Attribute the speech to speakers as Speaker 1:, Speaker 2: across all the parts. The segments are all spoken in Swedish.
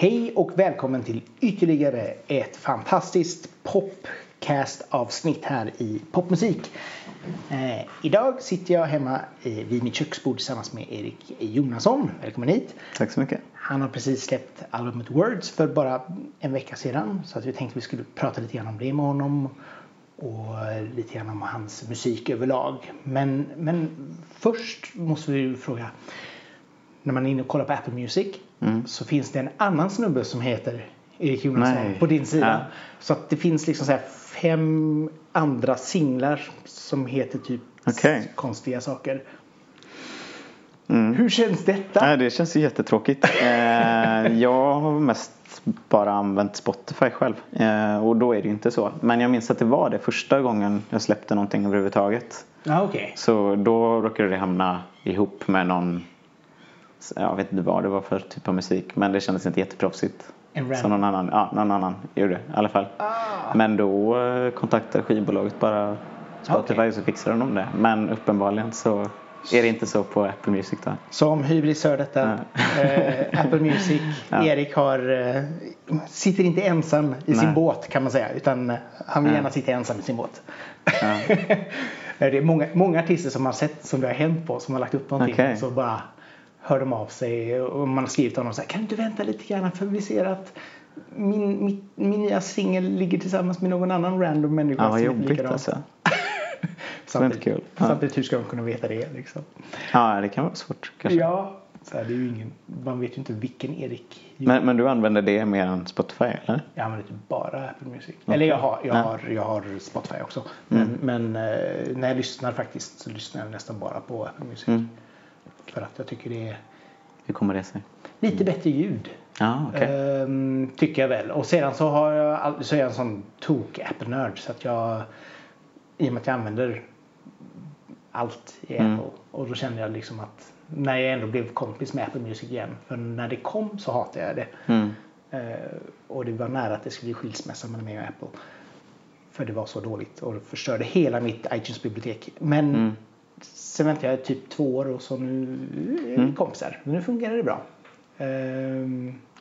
Speaker 1: Hej och välkommen till ytterligare ett fantastiskt popcast-avsnitt här i Popmusik. Eh, idag sitter jag hemma eh, vid mitt köksbord tillsammans med Erik Jonasson. Välkommen hit.
Speaker 2: Tack så mycket.
Speaker 1: Han har precis släppt albumet Words för bara en vecka sedan. Så att vi tänkte att vi skulle prata lite grann om det med honom. Och lite grann om hans musik överlag. Men, men först måste vi fråga. När man är inne och kollar på Apple Music
Speaker 2: Mm.
Speaker 1: så finns det en annan snubbe som heter Erik Jonasson på din sida.
Speaker 2: Ja.
Speaker 1: Så att det finns liksom så här fem andra singlar som heter typ
Speaker 2: Okej.
Speaker 1: konstiga saker.
Speaker 2: Mm.
Speaker 1: Hur känns detta?
Speaker 2: Nej, det känns ju jättetråkigt. Eh, jag har mest bara använt Spotify själv. Eh, och då är det ju inte så. Men jag minns att det var det första gången jag släppte någonting överhuvudtaget.
Speaker 1: Ja, okej.
Speaker 2: Så då råkade det hamna ihop med någon jag vet inte vad det var för typ av musik men det kändes inte jätteproffsigt. Så någon annan, ja, någon annan gjorde det i alla fall.
Speaker 1: Ah.
Speaker 2: Men då eh, kontaktade skivbolaget bara Spotify och så fixade de det. Men uppenbarligen så är det inte så på Apple Music då.
Speaker 1: Som hybris hör detta. Eh, Apple Music.
Speaker 2: Ja.
Speaker 1: Erik har, eh, sitter inte ensam i sin
Speaker 2: Nej.
Speaker 1: båt kan man säga. Utan eh, han vill gärna sitta ensam i sin båt.
Speaker 2: Ja.
Speaker 1: Det är många, många artister som har sett som det har hänt på. Som har lagt upp någonting.
Speaker 2: Okej.
Speaker 1: Så bara hör de av sig. Och man har skrivit till honom så här. Kan du inte vänta lite grann för vi ser att min, min, min nya singel ligger tillsammans med någon annan random människa.
Speaker 2: Ja, vad jobbigt alltså.
Speaker 1: Samtidigt,
Speaker 2: kul. Ja.
Speaker 1: samtidigt hur ska de kunna veta det liksom?
Speaker 2: Ja, det kan vara svårt kanske.
Speaker 1: Ja, så här, det är ju ingen, man vet ju inte vilken Erik.
Speaker 2: Men, men du använder det mer än Spotify eller?
Speaker 1: Jag använder typ bara Apple Music. Eller jag har, jag,
Speaker 2: Ja.
Speaker 1: har, jag har Spotify också. Men,
Speaker 2: Mm.
Speaker 1: men eh, när jag lyssnar faktiskt så lyssnar jag nästan bara på Apple Music.
Speaker 2: Mm.
Speaker 1: För att jag tycker det är
Speaker 2: Hur kommer det sig?
Speaker 1: lite bättre ljud.
Speaker 2: Ja, okej.
Speaker 1: Ehm, tycker jag väl. Och sedan så, har jag, all- så är jag en sån tok Apple-nörd. Så att jag, i och med att jag använder allt i
Speaker 2: Mm.
Speaker 1: Apple. Och då känner jag liksom att när jag ändå blev kompis med Apple Music igen. För när det kom så hatade jag det.
Speaker 2: Mm.
Speaker 1: Eh, och det var nära att det skulle bli skilsmässa mellan mig och Apple. För det var så dåligt och förstörde hela mitt iTunes-bibliotek. Men
Speaker 2: Mm.
Speaker 1: Sen väntade jag typ två år och så nu är vi
Speaker 2: Mm.
Speaker 1: kompisar. Nu fungerar det bra.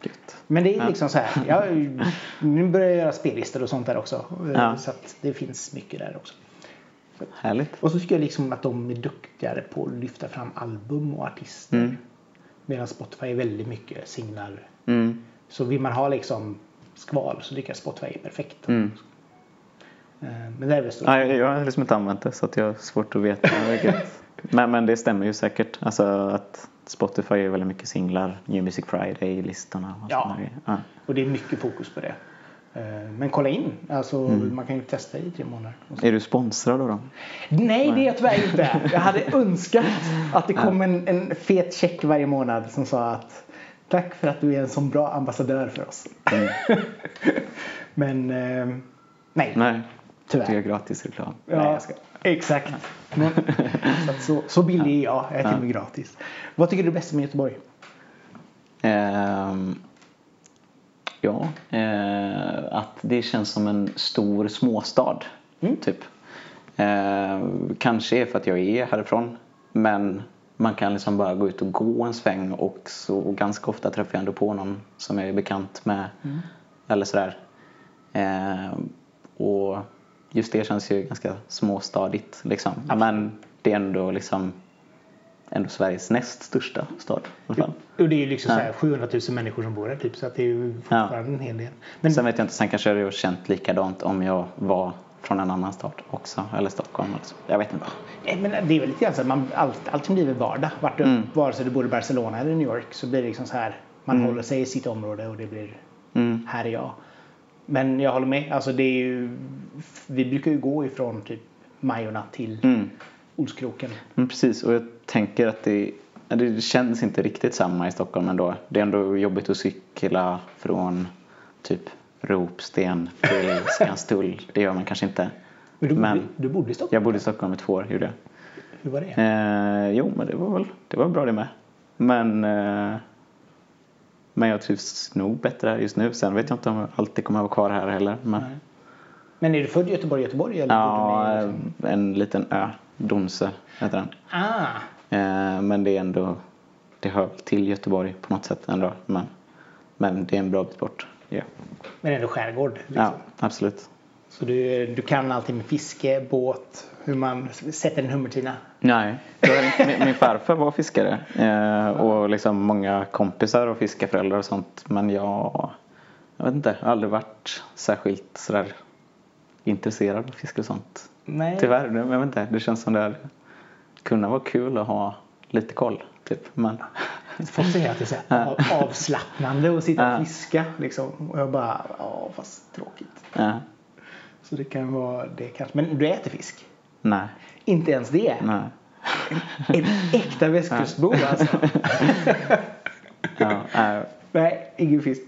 Speaker 2: Gött.
Speaker 1: men det är
Speaker 2: Ja.
Speaker 1: liksom så här. Jag, nu börjar jag göra spellistor och sånt där också. Eh,
Speaker 2: Ja.
Speaker 1: Så att det finns mycket där också.
Speaker 2: Härligt.
Speaker 1: Och så tycker jag liksom att de är duktigare på att lyfta fram album och artister.
Speaker 2: Mm.
Speaker 1: Medan Spotify är väldigt mycket singlar.
Speaker 2: Mm.
Speaker 1: Så vill man ha liksom skval så tycker jag Spotify är perfekt.
Speaker 2: Mm.
Speaker 1: Eh, Men det är väl så.
Speaker 2: Ja, jag, har liksom inte använt det så att jag har svårt att veta vilket. men, men det stämmer ju säkert. Alltså att Spotify är väldigt mycket singlar. New Music Friday-listorna. och
Speaker 1: Ja.
Speaker 2: ja.
Speaker 1: Och det är mycket fokus på det. Eh, Men kolla in. Alltså,
Speaker 2: Mm.
Speaker 1: Man kan ju testa i tre månader.
Speaker 2: Är du sponsrad av dem?
Speaker 1: Nej, det är jag tyvärr inte. Jag hade önskat att det kom en, en fet check varje månad som sa att tack för att du är en sån bra ambassadör för oss.
Speaker 2: Mm.
Speaker 1: Men eh, nej,
Speaker 2: Nej.
Speaker 1: Tyvärr.
Speaker 2: Du gör gratis reklam.
Speaker 1: Ja,
Speaker 2: Nej, jag ska.
Speaker 1: Exakt. Men, så, så, så billig är jag. Jag är till och med gratis. Vad tycker du är bäst med Göteborg?
Speaker 2: Ehm, ja, eh, att det känns som en stor småstad.
Speaker 1: Mm.
Speaker 2: Typ. Ehm, kanske är för att jag är härifrån. Men man kan liksom bara gå ut och gå en sväng och så ganska ofta träffar jag ändå på någon som jag är bekant med.
Speaker 1: Mm.
Speaker 2: Eller sådär. Ehm, och just det känns ju ganska småstadigt liksom. Men det är ändå liksom ändå Sveriges näst största stad. I.
Speaker 1: Och det är ju liksom
Speaker 2: Ja.
Speaker 1: 700 000 människor som bor här typ. Så att det är ju fortfarande en hel del. Men
Speaker 2: Sen vet jag inte, sen kanske jag hade känt likadant om jag var från en annan stad också. Eller Stockholm eller så. Jag vet inte.
Speaker 1: Nej, men det är väl lite grann så att man, allt, allting blir väl vardag. Vart du,
Speaker 2: Mm.
Speaker 1: Vare sig du bor i Barcelona eller New York så blir det liksom så här. Man
Speaker 2: Mm.
Speaker 1: håller sig i sitt område och det blir
Speaker 2: Mm.
Speaker 1: här är jag. Men jag håller med. Alltså det är ju, vi brukar ju gå ifrån typ Majorna till
Speaker 2: Mm.
Speaker 1: Olskroken.
Speaker 2: Men precis, och jag tänker att det, det känns inte riktigt samma i Stockholm ändå. Det är ändå jobbigt att cykla från typ Ropsten till Skanstull. Det gör man kanske inte.
Speaker 1: Men du,
Speaker 2: Men-
Speaker 1: du bodde i Stockholm?
Speaker 2: Jag bodde i Stockholm i två år, gjorde jag.
Speaker 1: Hur var det?
Speaker 2: Eh, jo, men det var väl det var bra det med. Men, eh, men jag trivs nog bättre här just nu. Sen vet jag inte om jag alltid kommer att vara kvar här heller. Men,
Speaker 1: Nej. Men är du född i Göteborg, Göteborg? Eller
Speaker 2: ja,
Speaker 1: liksom-
Speaker 2: en liten ö. Donse heter den.
Speaker 1: Ah,
Speaker 2: Eh, men det är ändå, det hör till Göteborg på något sätt ändå. Men Men det är en bra bit bort. Ja,
Speaker 1: Men ändå skärgård. Liksom.
Speaker 2: ja absolut.
Speaker 1: Så du, du kan allting med fiske, båt, hur man sätter en hummertina.
Speaker 2: Nej, min, min farfar var fiskare eh, och liksom många kompisar och fiskeföräldrar och sånt. Men jag, jag vet inte, har aldrig varit särskilt sådär intresserad av fiske och sånt.
Speaker 1: Nej.
Speaker 2: Tyvärr, jag vet inte, det känns som det hade kunnat vara kul att ha lite koll. Typ. Men,
Speaker 1: Folk säger att det är så här av- avslappnande att sitta och fiska. Liksom. Och jag bara, ja fast tråkigt.
Speaker 2: ja,
Speaker 1: Så det kan vara det kanske. Men du äter fisk?
Speaker 2: nej,
Speaker 1: Inte ens det?
Speaker 2: nej.
Speaker 1: En äkta västkustbo alltså?
Speaker 2: Ja, äh,
Speaker 1: Nej, ingen fisk.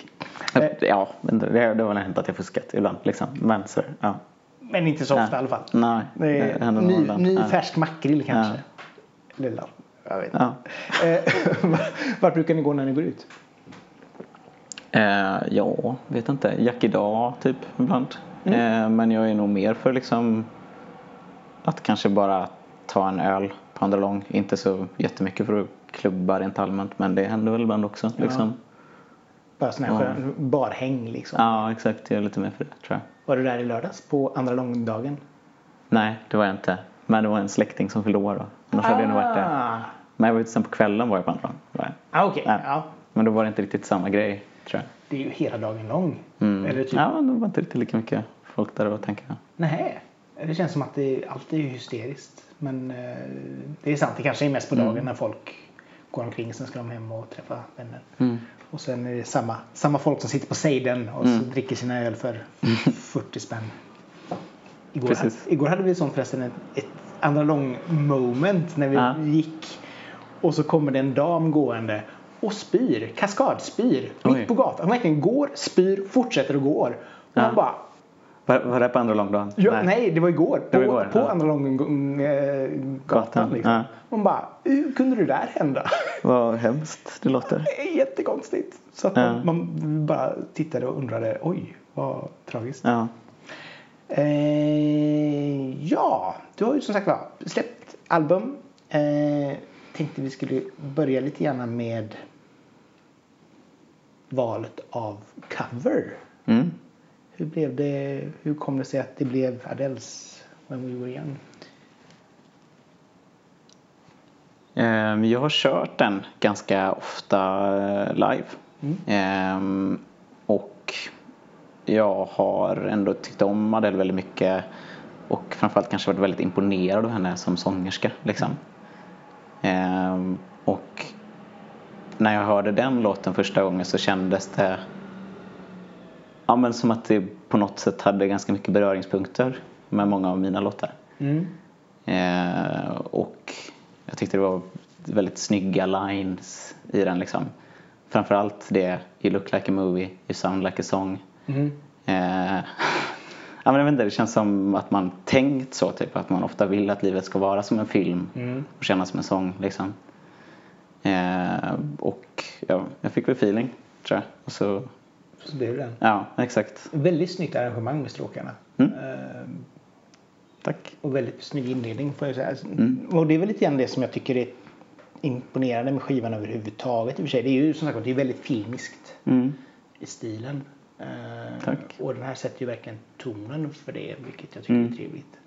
Speaker 1: Eh,
Speaker 2: ja, men det, det har väl hänt att jag fuskat ibland. Liksom. Men så, ja.
Speaker 1: Men inte så ofta
Speaker 2: Nej.
Speaker 1: i alla fall.
Speaker 2: Nej,
Speaker 1: Det
Speaker 2: händer
Speaker 1: ny, ny
Speaker 2: Ja.
Speaker 1: färsk makrill kanske. Lilla. Jag vet inte.
Speaker 2: Ja.
Speaker 1: Eh, Vart brukar ni gå när ni går ut?
Speaker 2: Eh, ja, vet inte. Jack idag typ ibland. Eh, men jag är nog mer för liksom att kanske bara ta en öl på andra lång. Inte så jättemycket för att klubba rent allmänt men det händer väl ibland också. Liksom.
Speaker 1: Bara sån här
Speaker 2: Ja.
Speaker 1: skön barhäng liksom.
Speaker 2: Ja, exakt. Jag är lite mer för det tror jag.
Speaker 1: Var du där i lördags på andra långdagen?
Speaker 2: Nej, det var jag inte. Men det var en släkting som fyllde år då. Annars hade jag nog varit där.
Speaker 1: Ah,
Speaker 2: Men jag var ute sen på kvällen var jag på andra lång.
Speaker 1: ah, okej.
Speaker 2: Ja.
Speaker 1: Ja.
Speaker 2: Men då var det inte riktigt samma grej tror jag.
Speaker 1: Det är ju hela dagen lång.
Speaker 2: Mm.
Speaker 1: Eller typ,
Speaker 2: Ja, det var inte riktigt lika mycket folk där då tänker
Speaker 1: nej. Det känns som att det alltid är hysteriskt. Men eh, det är sant, det kanske är mest på dagen när folk går omkring. Sen ska de hem och träffa vänner.
Speaker 2: Mm.
Speaker 1: Och sen är det samma, samma folk som sitter på Seiden och
Speaker 2: Mm.
Speaker 1: dricker sina öl för 40 spänn. Igår, hade, igår hade vi sånt förresten ett, ett andra lång moment när vi
Speaker 2: Ja.
Speaker 1: gick. Och så kommer det en dam gående och spyr, kaskadspyr, mitt på gatan. Hon verkligen går, spyr, fortsätter och går. Och
Speaker 2: Ja.
Speaker 1: man bara,
Speaker 2: Var, var det på andra långdagen?
Speaker 1: ja, nej. det var igår.
Speaker 2: Det var
Speaker 1: på
Speaker 2: igår,
Speaker 1: på
Speaker 2: ja.
Speaker 1: andra lång äh, gatan.
Speaker 2: Gatan,
Speaker 1: Liksom.
Speaker 2: ja.
Speaker 1: Man bara, hur kunde det där hända?
Speaker 2: Vad hemskt det låter.
Speaker 1: Det är jättekonstigt. Så att man, man bara tittade och undrade, oj, vad tragiskt.
Speaker 2: Ja.
Speaker 1: Eh, ja, du har ju som sagt var släppt album. Eh, tänkte vi skulle börja lite grann med valet av cover.
Speaker 2: Mm.
Speaker 1: Hur blev det? Hur kom det sig att det blev Adeles When We Were Young?
Speaker 2: Ehm, Jag har kört den ganska ofta eh, live. Ehm, Och jag har ändå tyckt om Adele väldigt mycket. Och framförallt kanske varit väldigt imponerad av henne som sångerska. Liksom. Ehm, Och när jag hörde den låten första gången så kändes det ja, men som att det på något sätt hade ganska mycket beröringspunkter med många av mina låtar.
Speaker 1: Mm.
Speaker 2: Eh, och jag tyckte det var väldigt snygga lines i den liksom. Framförallt det You look like a movie, you sound like a song.
Speaker 1: Mm.
Speaker 2: Eh, ja, men jag vet inte, det känns som att man tänkt så typ. Att man ofta vill att livet ska vara som en film
Speaker 1: Mm.
Speaker 2: och kännas som en sång liksom. Eh, och ja, jag fick väl feeling tror jag. Och så,
Speaker 1: Så den.
Speaker 2: ja, exakt.
Speaker 1: Väldigt snyggt arrangemang med stråkarna.
Speaker 2: Mm.
Speaker 1: Eh,
Speaker 2: Tack.
Speaker 1: Och väldigt snygg inredning får jag säga.
Speaker 2: Mm.
Speaker 1: Och det är väl lite grann det som jag tycker är imponerande med skivan överhuvudtaget i och för sig. Det är ju som sagt det är väldigt filmiskt
Speaker 2: Mm.
Speaker 1: i stilen. Eh,
Speaker 2: Tack.
Speaker 1: Och den här sätter ju verkligen tonen för det, vilket jag tycker
Speaker 2: Mm.
Speaker 1: är trevligt.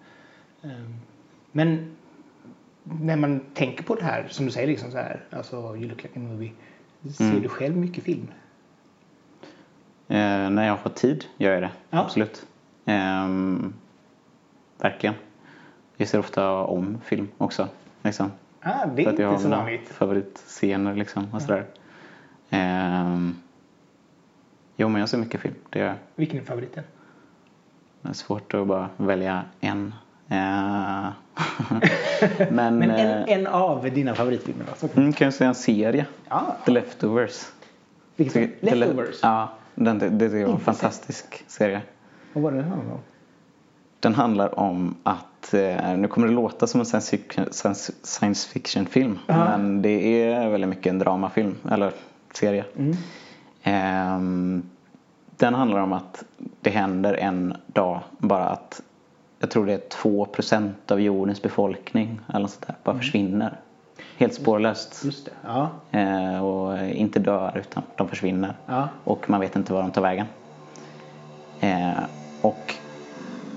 Speaker 1: Eh, Men när man tänker på det här, som du säger, liksom så här, alltså You look like a movie. Ser
Speaker 2: Mm.
Speaker 1: du själv mycket film?
Speaker 2: Eh, när jag har tid gör jag det.
Speaker 1: Ja.
Speaker 2: Absolut. Ehm, verkligen. Jag ser ofta om film också. Liksom.
Speaker 1: Ah, det är
Speaker 2: jag
Speaker 1: inte
Speaker 2: har
Speaker 1: så vanligt.
Speaker 2: favoritscener liksom, och sådär. Ehm, jo men jag ser mycket film. Det är,
Speaker 1: Vilken är favoriten?
Speaker 2: det är svårt att bara välja en. Eh, men
Speaker 1: Men
Speaker 2: eh,
Speaker 1: en, en av dina favoritfilmer då?
Speaker 2: Mm, kan jag säga en serie?
Speaker 1: Ja,
Speaker 2: The Leftovers. The- The Le-
Speaker 1: Leftovers?
Speaker 2: Ja, den, det, det är en fantastisk serie.
Speaker 1: Vad var det den handlade om?
Speaker 2: Den handlar om att, eh, nu kommer det låta som en science fiction, film
Speaker 1: Ja.
Speaker 2: men det är väldigt mycket en dramafilm, eller serie.
Speaker 1: Mm.
Speaker 2: Ehm, den handlar om att det händer en dag bara att jag tror det är 2% av jordens befolkning eller sånt där, bara försvinner. Helt spårlöst.
Speaker 1: Just det. Ja.
Speaker 2: Eh, och inte dör utan de försvinner.
Speaker 1: Ja.
Speaker 2: Och man vet inte var de tar vägen. Eh, och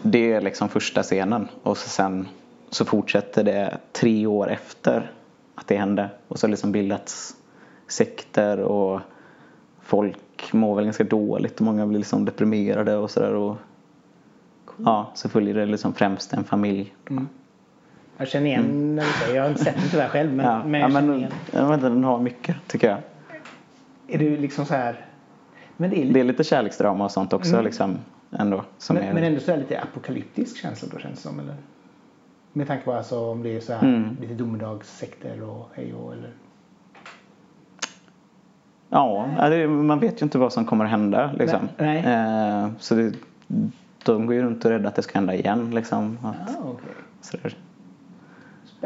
Speaker 2: det är liksom första scenen. Och så sen så fortsätter det tre år efter att det hände. Och så har liksom bildats sekter och folk mår väl ganska dåligt och många blir liksom deprimerade och sådär. Och Ja, så följer det liksom främst en familj.
Speaker 1: Jag känner igen när du säger, jag har inte sett den tyvärr själv men,
Speaker 2: Ja,
Speaker 1: men
Speaker 2: ja,
Speaker 1: jag känner
Speaker 2: men
Speaker 1: igen.
Speaker 2: jag vet inte, den har mycket tycker jag.
Speaker 1: Är det liksom så här, men det är lite,
Speaker 2: Det är lite kärleksdrama och sånt också
Speaker 1: Mm.
Speaker 2: liksom ändå.
Speaker 1: Men,
Speaker 2: är,
Speaker 1: men ändå så lite apokalyptisk känsla då känns det som eller? Med tanke på alltså om det är så här
Speaker 2: Mm.
Speaker 1: lite domedagssekter och hej och eller?
Speaker 2: Ja, ja, det, man vet ju inte vad som kommer att hända liksom.
Speaker 1: Nej,
Speaker 2: Eh, så det, de går ju runt och är rädda att det ska hända igen liksom. Att,
Speaker 1: Ja,
Speaker 2: sådär.
Speaker 1: Spännande.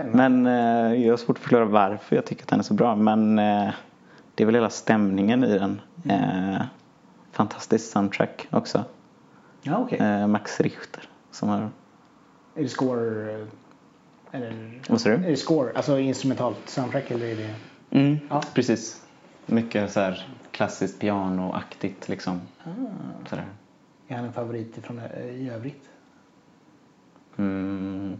Speaker 2: Men eh, jag har svårt att förklara varför jag tycker att den är så bra. Men eh, det är väl hela stämningen i den. Eh, fantastisk soundtrack också.
Speaker 1: ja, okej.
Speaker 2: Eh, Max Richter som har...
Speaker 1: Är det score eh, eller?
Speaker 2: Vad sa du?
Speaker 1: Är det score, alltså instrumentalt soundtrack eller är det?
Speaker 2: Mm,
Speaker 1: Ja.
Speaker 2: precis. Mycket så här klassiskt pianoaktigt liksom. Sådär.
Speaker 1: Är han en favorit från eh, i övrigt?
Speaker 2: Mm,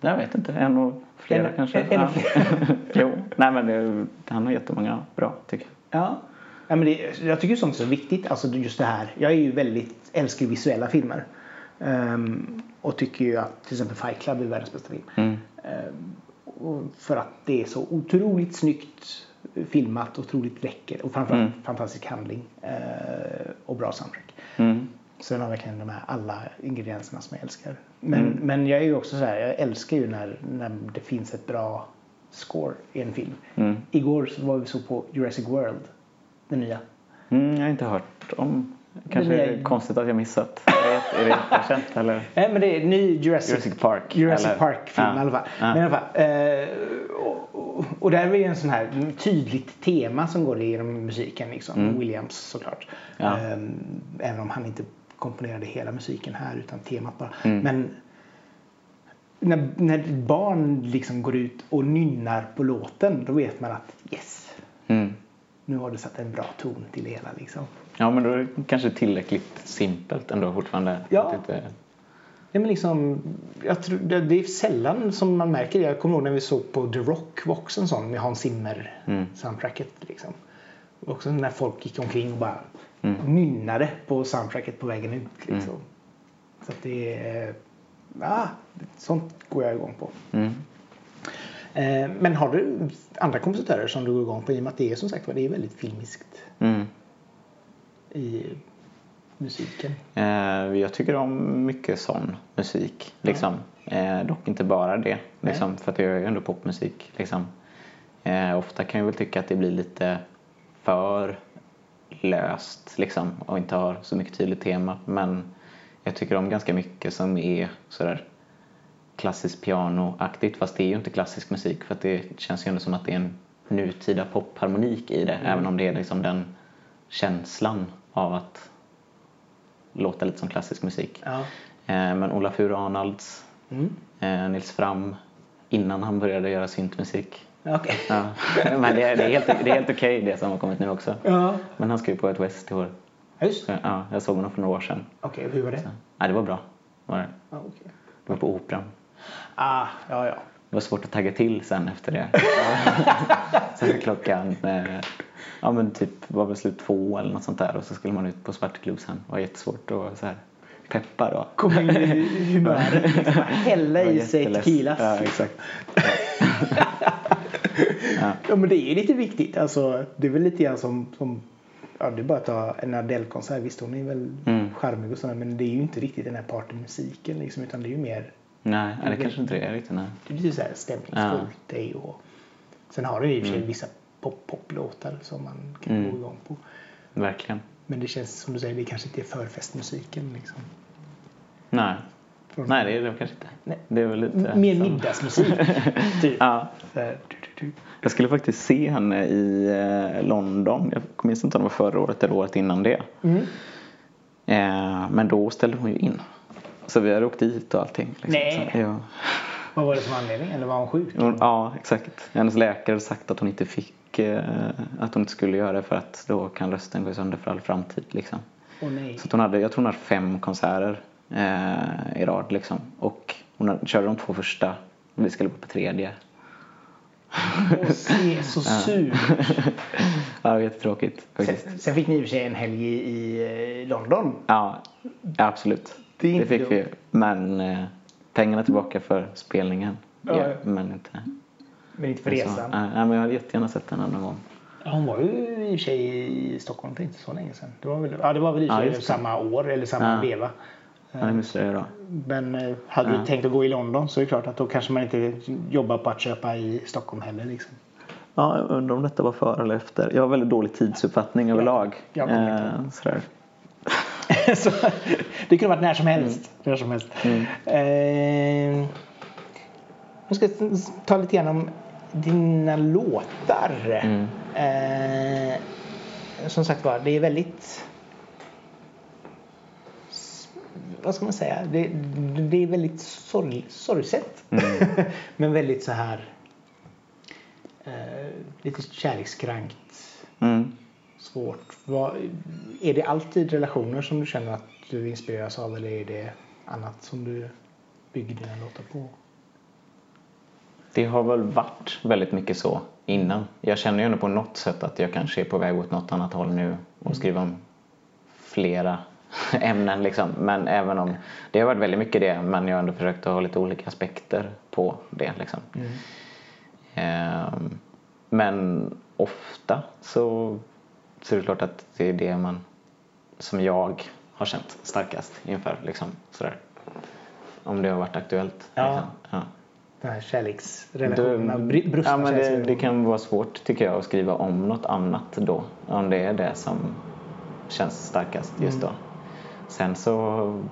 Speaker 2: jag vet inte, en och flera
Speaker 1: En-
Speaker 2: kanske.
Speaker 1: en och
Speaker 2: ja. jo, nej men det, han har jättemånga bra tycker jag.
Speaker 1: Ja. ja men det, jag tycker sånt är så viktigt. Alltså just det här. Jag är ju väldigt, älskar ju visuella filmer. Ehm, och tycker ju att till exempel Fight Club är världens bästa film.
Speaker 2: Mm.
Speaker 1: Och för att det är så otroligt snyggt filmat, otroligt läckert och framförallt
Speaker 2: Mm.
Speaker 1: fantastisk handling. eh, och bra soundtrack.
Speaker 2: Mm.
Speaker 1: Så den har verkligen de här alla ingredienserna som jag älskar. Men,
Speaker 2: Mm.
Speaker 1: men jag är ju också så här, jag älskar ju när, när det finns ett bra score i en film.
Speaker 2: Mm.
Speaker 1: Igår så var vi så på Jurassic World, den nya.
Speaker 2: Mm, jag har inte hört om. Kanske är
Speaker 1: det-
Speaker 2: konstigt att jag missat. Jag vet, är det jättekänt eller?
Speaker 1: Nej men det är ny Jurassic,
Speaker 2: Jurassic Park,
Speaker 1: Jurassic
Speaker 2: eller?
Speaker 1: Park-film
Speaker 2: Ja.
Speaker 1: i alla fall.
Speaker 2: Ja.
Speaker 1: Men i alla fall eh, och, och, där är ju en sån här tydligt tema som går genom musiken liksom.
Speaker 2: Mm.
Speaker 1: Williams såklart.
Speaker 2: Ja.
Speaker 1: Eh, även om han inte komponerade hela musiken här utan temat bara.
Speaker 2: Mm.
Speaker 1: Men när, när barn liksom går ut och nynnar på låten då vet man att yes,
Speaker 2: Mm.
Speaker 1: nu har du satt en bra ton till det hela liksom.
Speaker 2: Ja men då är det kanske tillräckligt simpelt ändå fortfarande.
Speaker 1: Ja.
Speaker 2: Inte...
Speaker 1: Ja, men liksom, jag tror, det, det är sällan som man märker det. Jag kommer ihåg när vi såg på The Rock också en sån med Hans Zimmer
Speaker 2: Mm.
Speaker 1: Liksom. Och också när folk gick omkring och bara
Speaker 2: Mm.
Speaker 1: nynnade på soundtracket på vägen ut. Liksom. Så att det är... Ja, sånt går jag igång på.
Speaker 2: Mm.
Speaker 1: Eh, men har du andra kompositörer som du går igång på? I och med att det är som sagt var, det är väldigt filmiskt
Speaker 2: Mm.
Speaker 1: i musiken.
Speaker 2: Eh, jag tycker om mycket sån musik. Liksom. Eh, dock inte bara det. Liksom, för att jag gör ju ändå popmusik. Liksom. Eh, ofta kan jag väl tycka att det blir lite för löst liksom, och inte har så mycket tydligt tema. Men jag tycker om ganska mycket som är sådär klassiskt pianoaktigt. Fast det är ju inte klassisk musik för att det känns ju ändå som att det är en nutida popharmonik i det. Även om det är liksom den känslan av att låta lite som klassisk musik.
Speaker 1: Ja.
Speaker 2: Eh, Men Ola Furu Arnalds,
Speaker 1: Mm.
Speaker 2: eh, Nils Fram, innan han började göra syntmusik.
Speaker 1: Okej.
Speaker 2: Ja. Men det är, det är helt, det är helt okej det som har kommit nu också.
Speaker 1: Ja.
Speaker 2: Men han ska ju på ett West i år.
Speaker 1: Just
Speaker 2: Så,
Speaker 1: det.
Speaker 2: Ja, jag såg honom för några år sedan.
Speaker 1: Okej, hur var det?
Speaker 2: Nej, det var bra. Var det.
Speaker 1: Ja, okej.
Speaker 2: det var på Operan.
Speaker 1: Ah, ja, ja.
Speaker 2: Det var svårt att tagga till sen efter det. sen klockan, eh, ja men typ var väl slut två eller något sånt där och så skulle man ut på Svartklubb sen. Det var jättesvårt att så här, peppa då.
Speaker 1: Kom in i humöret. Liksom. Hälla i sig tequilas.
Speaker 2: Ja, exakt.
Speaker 1: Ja men det är ju lite viktigt. Alltså, det är väl lite grann som, som ja, det är bara att ta en Adele-konsert. Visst hon är väl
Speaker 2: Mm.
Speaker 1: charmig och sådär men det är ju inte riktigt den här partymusiken liksom, utan det är ju mer
Speaker 2: Nej, nej, det kanske inte det är riktigt. Nej.
Speaker 1: det är lite så här stämningsfullt. Det är ju, och, sen har du ju i och för sig vissa pop- poplåtar som man kan
Speaker 2: Mm.
Speaker 1: gå igång på.
Speaker 2: Verkligen.
Speaker 1: Men det känns som du säger, det kanske inte är förfestmusiken liksom.
Speaker 2: Nej.
Speaker 1: Från-
Speaker 2: Nej, det är det kanske inte.
Speaker 1: Nej.
Speaker 2: Det är väl lite
Speaker 1: Mer
Speaker 2: som-
Speaker 1: middagsmusik. typ.
Speaker 2: Ja.
Speaker 1: Så här.
Speaker 2: Jag skulle faktiskt se henne i eh, London. Jag minns inte om det var förra året eller året innan det.
Speaker 1: Mm.
Speaker 2: Eh, men då ställde hon ju in. Så vi hade åkt dit och allting. Liksom.
Speaker 1: Nej.
Speaker 2: Så, ja.
Speaker 1: Vad var det som anledning? Eller var hon sjuk?
Speaker 2: Hon, ja, exakt. Hennes läkare hade sagt att hon inte fick, eh, att hon inte skulle göra det för att då kan rösten gå sönder för all framtid. Liksom.
Speaker 1: Åh nej.
Speaker 2: Så hon hade, jag tror hon hade fem konserter eh, i rad liksom. Och hon hade, körde de två första och vi skulle gå på tredje.
Speaker 1: Åh, se, så sur.
Speaker 2: ja, det var jättetråkigt faktiskt.
Speaker 1: Sen, sen fick ni i och för sig en helg i, eh, London.
Speaker 2: Ja, absolut.
Speaker 1: Det
Speaker 2: Det, fick
Speaker 1: dumt.
Speaker 2: vi. Men eh, pengarna tillbaka för spelningen.
Speaker 1: Ja,
Speaker 2: Ja,
Speaker 1: ja.
Speaker 2: men inte
Speaker 1: Men inte för
Speaker 2: så.
Speaker 1: resan.
Speaker 2: Nej, nej, men jag hade jättegärna sett den någon gång.
Speaker 1: Ja, Hon var ju i och för sig i Stockholm för inte så länge sedan. Det var väl, ja, det var väl i och för
Speaker 2: Ja,
Speaker 1: sig
Speaker 2: det.
Speaker 1: samma år eller samma
Speaker 2: Ja.
Speaker 1: veva.
Speaker 2: Ja, det missade jag då.
Speaker 1: Men eh, hade
Speaker 2: Ja.
Speaker 1: du tänkt att gå i London så är det klart att då kanske man inte jobbar på att köpa i Stockholm heller. Liksom.
Speaker 2: Ja, jag undrar om detta var före eller efter. Jag har väldigt dålig tidsuppfattning överlag.
Speaker 1: jag
Speaker 2: Eh, sådär.
Speaker 1: så, det kunde varit när som helst. När som helst. Eh, jag ska ta lite grann om dina låtar.
Speaker 2: Mm.
Speaker 1: Eh, som sagt var, det är väldigt... Vad ska man säga? Det, det är väldigt sorg, sorgset. Men väldigt så här... Eh, lite kärlekskrankt.
Speaker 2: Mm.
Speaker 1: Svårt. Vad, är det alltid relationer som du känner att du inspireras av eller är det annat som du bygger dina låtar på?
Speaker 2: Det har väl varit väldigt mycket så innan. Jag känner ju ändå på något sätt att jag kanske är på väg åt något annat håll nu och skriver om flera ämnen liksom. Men även om det har varit väldigt mycket det men jag har ändå försökt att ha lite olika aspekter på det liksom. Ehm, men ofta så, så är det klart att det är det man som jag har känt starkast inför liksom sådär. Om det har varit aktuellt.
Speaker 1: Ja.
Speaker 2: Liksom. Ja.
Speaker 1: Den här kärleksrelationerna, br- brustna
Speaker 2: ja, men det, det kan vara svårt tycker jag att skriva om något annat då. Om det är det som känns starkast just
Speaker 1: Mm.
Speaker 2: Sen så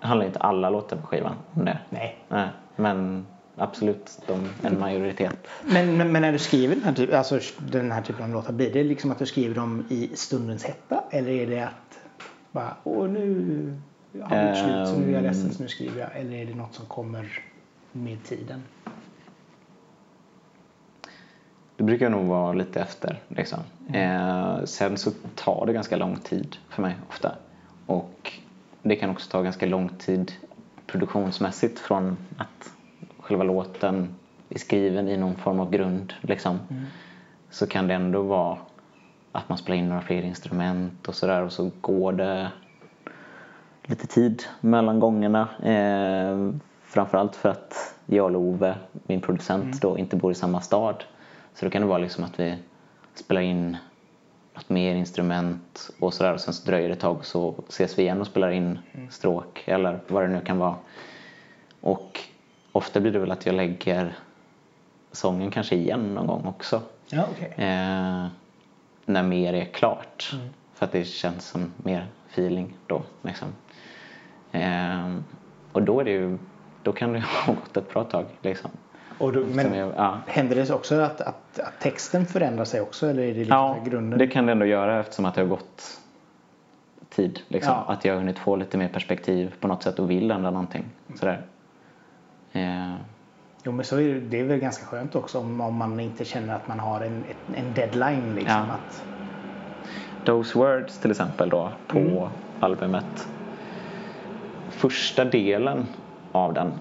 Speaker 2: handlar inte alla låtar på skivan om det.
Speaker 1: Nej.
Speaker 2: Nej, men absolut de, en majoritet.
Speaker 1: Men, men, men när du skriver den här, typ, alltså den här typen av låtar, blir det liksom att du skriver dem i stundens hetta? Eller är det att bara, åh nu har det gjort slut så nu är jag ledsen så nu skriver jag. Eller är det något som kommer med tiden?
Speaker 2: Det brukar nog vara lite efter. Liksom. Eh, sen så tar det ganska lång tid för mig ofta. Och det kan också ta ganska lång tid produktionsmässigt från att själva låten är skriven i någon form av grund. Liksom. Så kan det ändå vara att man spelar in några fler instrument och sådär och så går det lite tid mellan gångerna. Eh, framförallt för att jag och Love, min producent, då inte bor i samma stad. Så då kan det vara liksom att vi spelar in något mer instrument och sådär sen så dröjer det ett tag och så ses vi igen och spelar in stråk eller vad det nu kan vara. Och ofta blir det väl att jag lägger sången kanske igen någon gång också.
Speaker 1: Ja, okej.
Speaker 2: Eh, när mer är klart. För att det känns som mer feeling då. Liksom. Eh, och då, är det ju, då kan det ha gått ett bra tag. Liksom.
Speaker 1: Och då, men
Speaker 2: jag, ja.
Speaker 1: händer det också att, att, att texten förändrar sig också? Eller är det liksom
Speaker 2: ja,
Speaker 1: grunden?
Speaker 2: det kan det ändå göra eftersom att det har gått tid. Liksom.
Speaker 1: Ja.
Speaker 2: Att jag har hunnit få lite mer perspektiv på något sätt och vill ändra någonting. Sådär. Eh,
Speaker 1: Jo men så är det, det är väl ganska skönt också om, om man inte känner att man har en, en deadline. Liksom,
Speaker 2: Ja.
Speaker 1: att,
Speaker 2: Those Words till exempel då på
Speaker 1: Mm.
Speaker 2: albumet. Första delen av den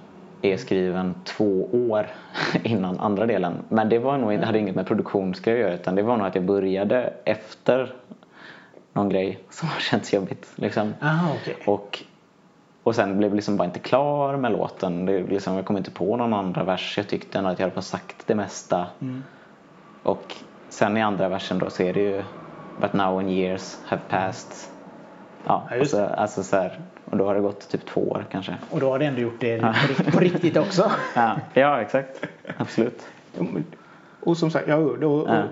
Speaker 2: är skriven två år innan andra delen. Men det var nog, hade inget med produktionsgrej att göra utan det var nog att jag började efter någon grej som har känts jobbigt. Liksom.
Speaker 1: aha, okej.
Speaker 2: Och, och sen blev jag liksom bara inte klar med låten. Det liksom, jag kom inte på någon andra vers. Jag tyckte ändå att jag hade sagt det mesta.
Speaker 1: Mm.
Speaker 2: Och sen i andra versen då så är det ju But now when years have passed. Ja,
Speaker 1: Ja,
Speaker 2: alltså, alltså så här, och då har det gått typ två år kanske.
Speaker 1: Och då har du ändå gjort det på, rikt- på riktigt också.
Speaker 2: Ja, ja exakt. Absolut.
Speaker 1: Och som sagt, ja, och, och,
Speaker 2: Ja.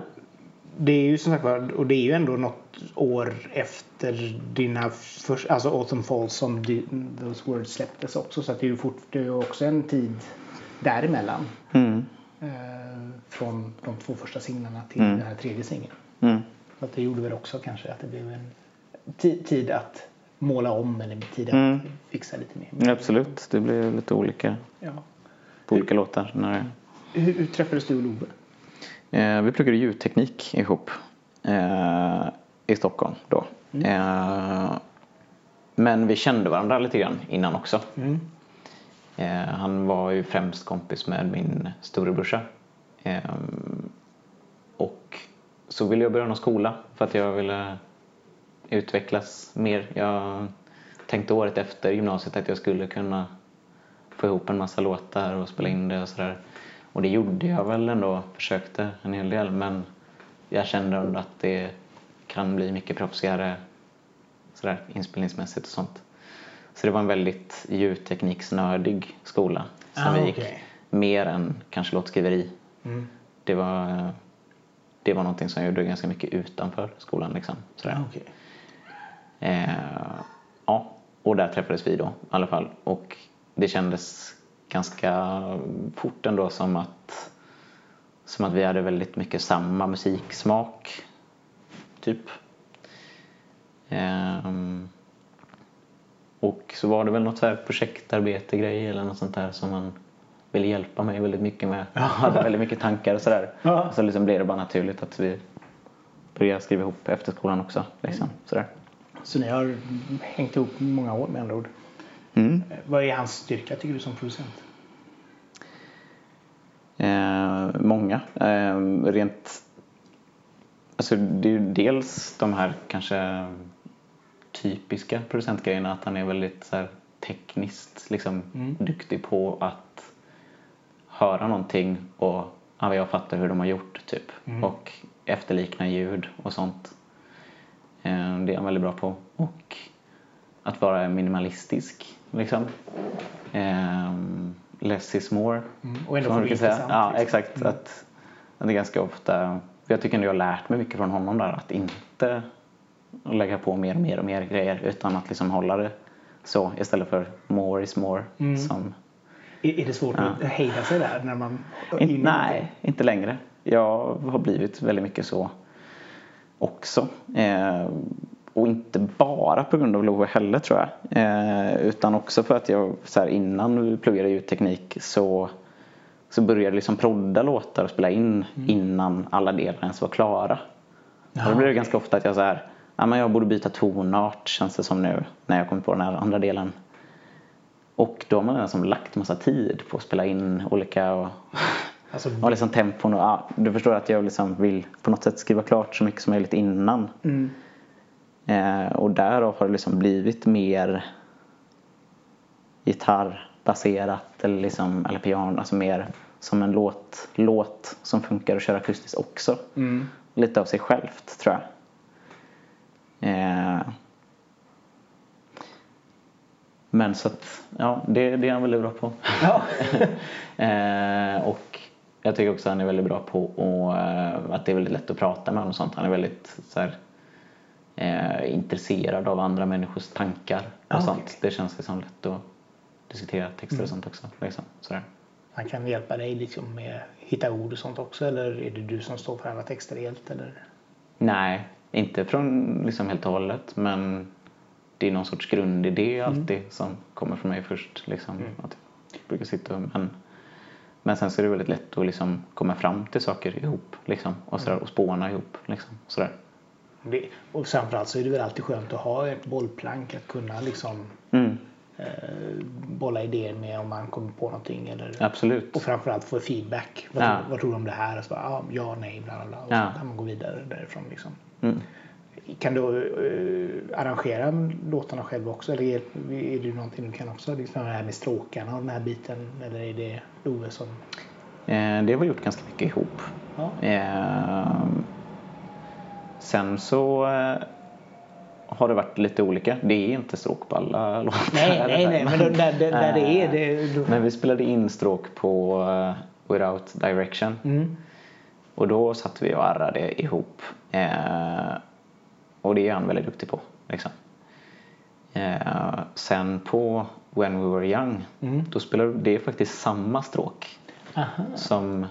Speaker 1: det är ju som sagt och det är ju ändå något år efter dina första, alltså Autumn Falls som Those Words släpptes också. Så att det är ju fort, det är också en tid däremellan.
Speaker 2: Mm.
Speaker 1: Eh, från de två första singlarna till
Speaker 2: Mm.
Speaker 1: den här tredje singeln.
Speaker 2: Mm.
Speaker 1: Så att det gjorde väl också kanske att det blev en ti- tid att måla om eller tid att
Speaker 2: Mm.
Speaker 1: fixa lite mer.
Speaker 2: Absolut, det blir lite olika.
Speaker 1: Ja.
Speaker 2: på olika låtar. När,
Speaker 1: Hur, hur träffades du och Love?
Speaker 2: eh, vi pluggade ljudteknik ihop eh, i Stockholm då. Eh, men vi kände varandra lite grann innan också.
Speaker 1: Mm.
Speaker 2: Eh, han var ju främst kompis med min storebrorsa. Eh, och så ville jag börja någon skola för att jag ville utvecklas mer. Jag tänkte året efter gymnasiet att jag skulle kunna få ihop en massa låtar och spela in det och sådär. Och det gjorde jag väl ändå, försökte en hel del men jag kände ändå att det kan bli mycket proffsigare sådär, inspelningsmässigt och sånt. Så det var en väldigt ljudtekniksnördig skola som
Speaker 1: Ah,
Speaker 2: vi gick.
Speaker 1: okej.
Speaker 2: Mer än kanske låtskriveri.
Speaker 1: Mm.
Speaker 2: Det var, det var någonting som jag gjorde ganska mycket utanför skolan. Liksom, sådär.
Speaker 1: Ah, okej.
Speaker 2: Eh, ja, och där träffades vi då i alla fall. Och det kändes ganska fort ändå som att, som att vi hade väldigt mycket samma musiksmak. Typ. Ehm, och så var det väl något så här projektarbete grej eller något sånt där som man ville hjälpa mig väldigt mycket med. Jag hade väldigt mycket tankar och sådär.
Speaker 1: Ja.
Speaker 2: Så liksom blev det bara naturligt att vi började skriva ihop efter skolan också. Liksom, sådär.
Speaker 1: Så ni har hängt ihop många år med andra ord.
Speaker 2: Mm.
Speaker 1: Vad är hans styrka tycker du som producent?
Speaker 2: Eh, många. Eh, rent... Alltså det är ju dels de här kanske typiska producentgrejerna att han är väldigt så här, tekniskt liksom,
Speaker 1: Mm.
Speaker 2: duktig på att höra någonting och ja, jag fattar hur de har gjort typ
Speaker 1: Mm.
Speaker 2: och efterlikna ljud och sånt. Det är han väldigt bra på. Och att vara minimalistisk liksom. Eh, less is more.
Speaker 1: Mm. Och ändå få det
Speaker 2: säga. Ja,
Speaker 1: liksom.
Speaker 2: exakt. Att, att det är ganska ofta, jag tycker ändå jag har lärt mig mycket från honom där att inte lägga på mer och mer och mer grejer utan att liksom hålla det så istället för more is more.
Speaker 1: Mm.
Speaker 2: Som,
Speaker 1: Är, är det svårt att hejda sig där när man...
Speaker 2: in, nej, inte längre. Jag har blivit väldigt mycket så också. Eh, och inte bara på grund av Love heller tror jag. Eh, utan också för att jag så här, innan vi pluggade ljudteknik så, så började jag liksom prodda låtar och spela in innan alla delar ens var klara. och då blir det ganska ofta att jag så här, ja, men jag borde byta tonart känns det som nu när jag kommer på den här andra delen. Och då har man liksom lagt massa tid på att spela in olika och,
Speaker 1: Alltså,
Speaker 2: och liksom tempon och ja, du förstår att jag liksom vill på något sätt skriva klart så mycket som möjligt innan.
Speaker 1: mm.
Speaker 2: Eh, och därav har det liksom blivit mer gitarrbaserat eller, liksom, eller piano, alltså mer som en låt, låt som funkar att köra akustiskt också.
Speaker 1: Mm.
Speaker 2: Lite av sig självt tror jag. Eh, men så att, ja, det, det är han väldigt bra på.
Speaker 1: Ja.
Speaker 2: eh, och jag tycker också att han är väldigt bra på och, eh, att det är väldigt lätt att prata med honom och sånt. Han är väldigt så här, eh, intresserad av andra människors tankar och
Speaker 1: Ah,
Speaker 2: sånt. Det känns liksom lätt att diskutera texter och sånt också. Liksom, sådär.
Speaker 1: Han kan hjälpa dig liksom med att hitta ord och sånt också eller är det du som står för alla texter helt? Eller?
Speaker 2: Nej, inte från liksom helt och hållet men det är någon sorts grundidé alltid som kommer från mig först. Liksom, att jag brukar sitta och, men, men sen så är det väldigt lätt att liksom komma fram till saker ihop liksom, och, sådär, och spåna ihop. Liksom, sådär.
Speaker 1: Det, och framförallt så är det väl alltid skönt att ha ett bollplank att kunna liksom
Speaker 2: Mm,
Speaker 1: eh, bolla idéer med om man kommer på någonting eller
Speaker 2: absolut.
Speaker 1: och framförallt få feedback. Vad,
Speaker 2: Ja.
Speaker 1: tror, vad tror du om det här? Och så bara, ja, ja, nej, bla bla bla. Och
Speaker 2: Ja.
Speaker 1: så kan man gå vidare därifrån liksom.
Speaker 2: Mm.
Speaker 1: Kan du eh, arrangera låtarna själv också? Eller är, är det någonting du kan också? Liksom det här med stråkarna och den här biten? Eller är det Love som...
Speaker 2: Eh, det har vi gjort ganska mycket ihop.
Speaker 1: Ja.
Speaker 2: Sen så eh, har det varit lite olika. Det är inte stråk på alla låtar.
Speaker 1: Nej, nej, nej. Men då, där, där, där det är
Speaker 2: Eh,
Speaker 1: det... Då...
Speaker 2: Men vi spelade in stråk på eh, Without Direction.
Speaker 1: Mm.
Speaker 2: Och då satt vi och arrade ihop. Eh, och det är han väldigt duktig på. Liksom. Eh, sen på When We Were Young,
Speaker 1: Mm.
Speaker 2: då spelade det är faktiskt samma stråk
Speaker 1: Aha.
Speaker 2: som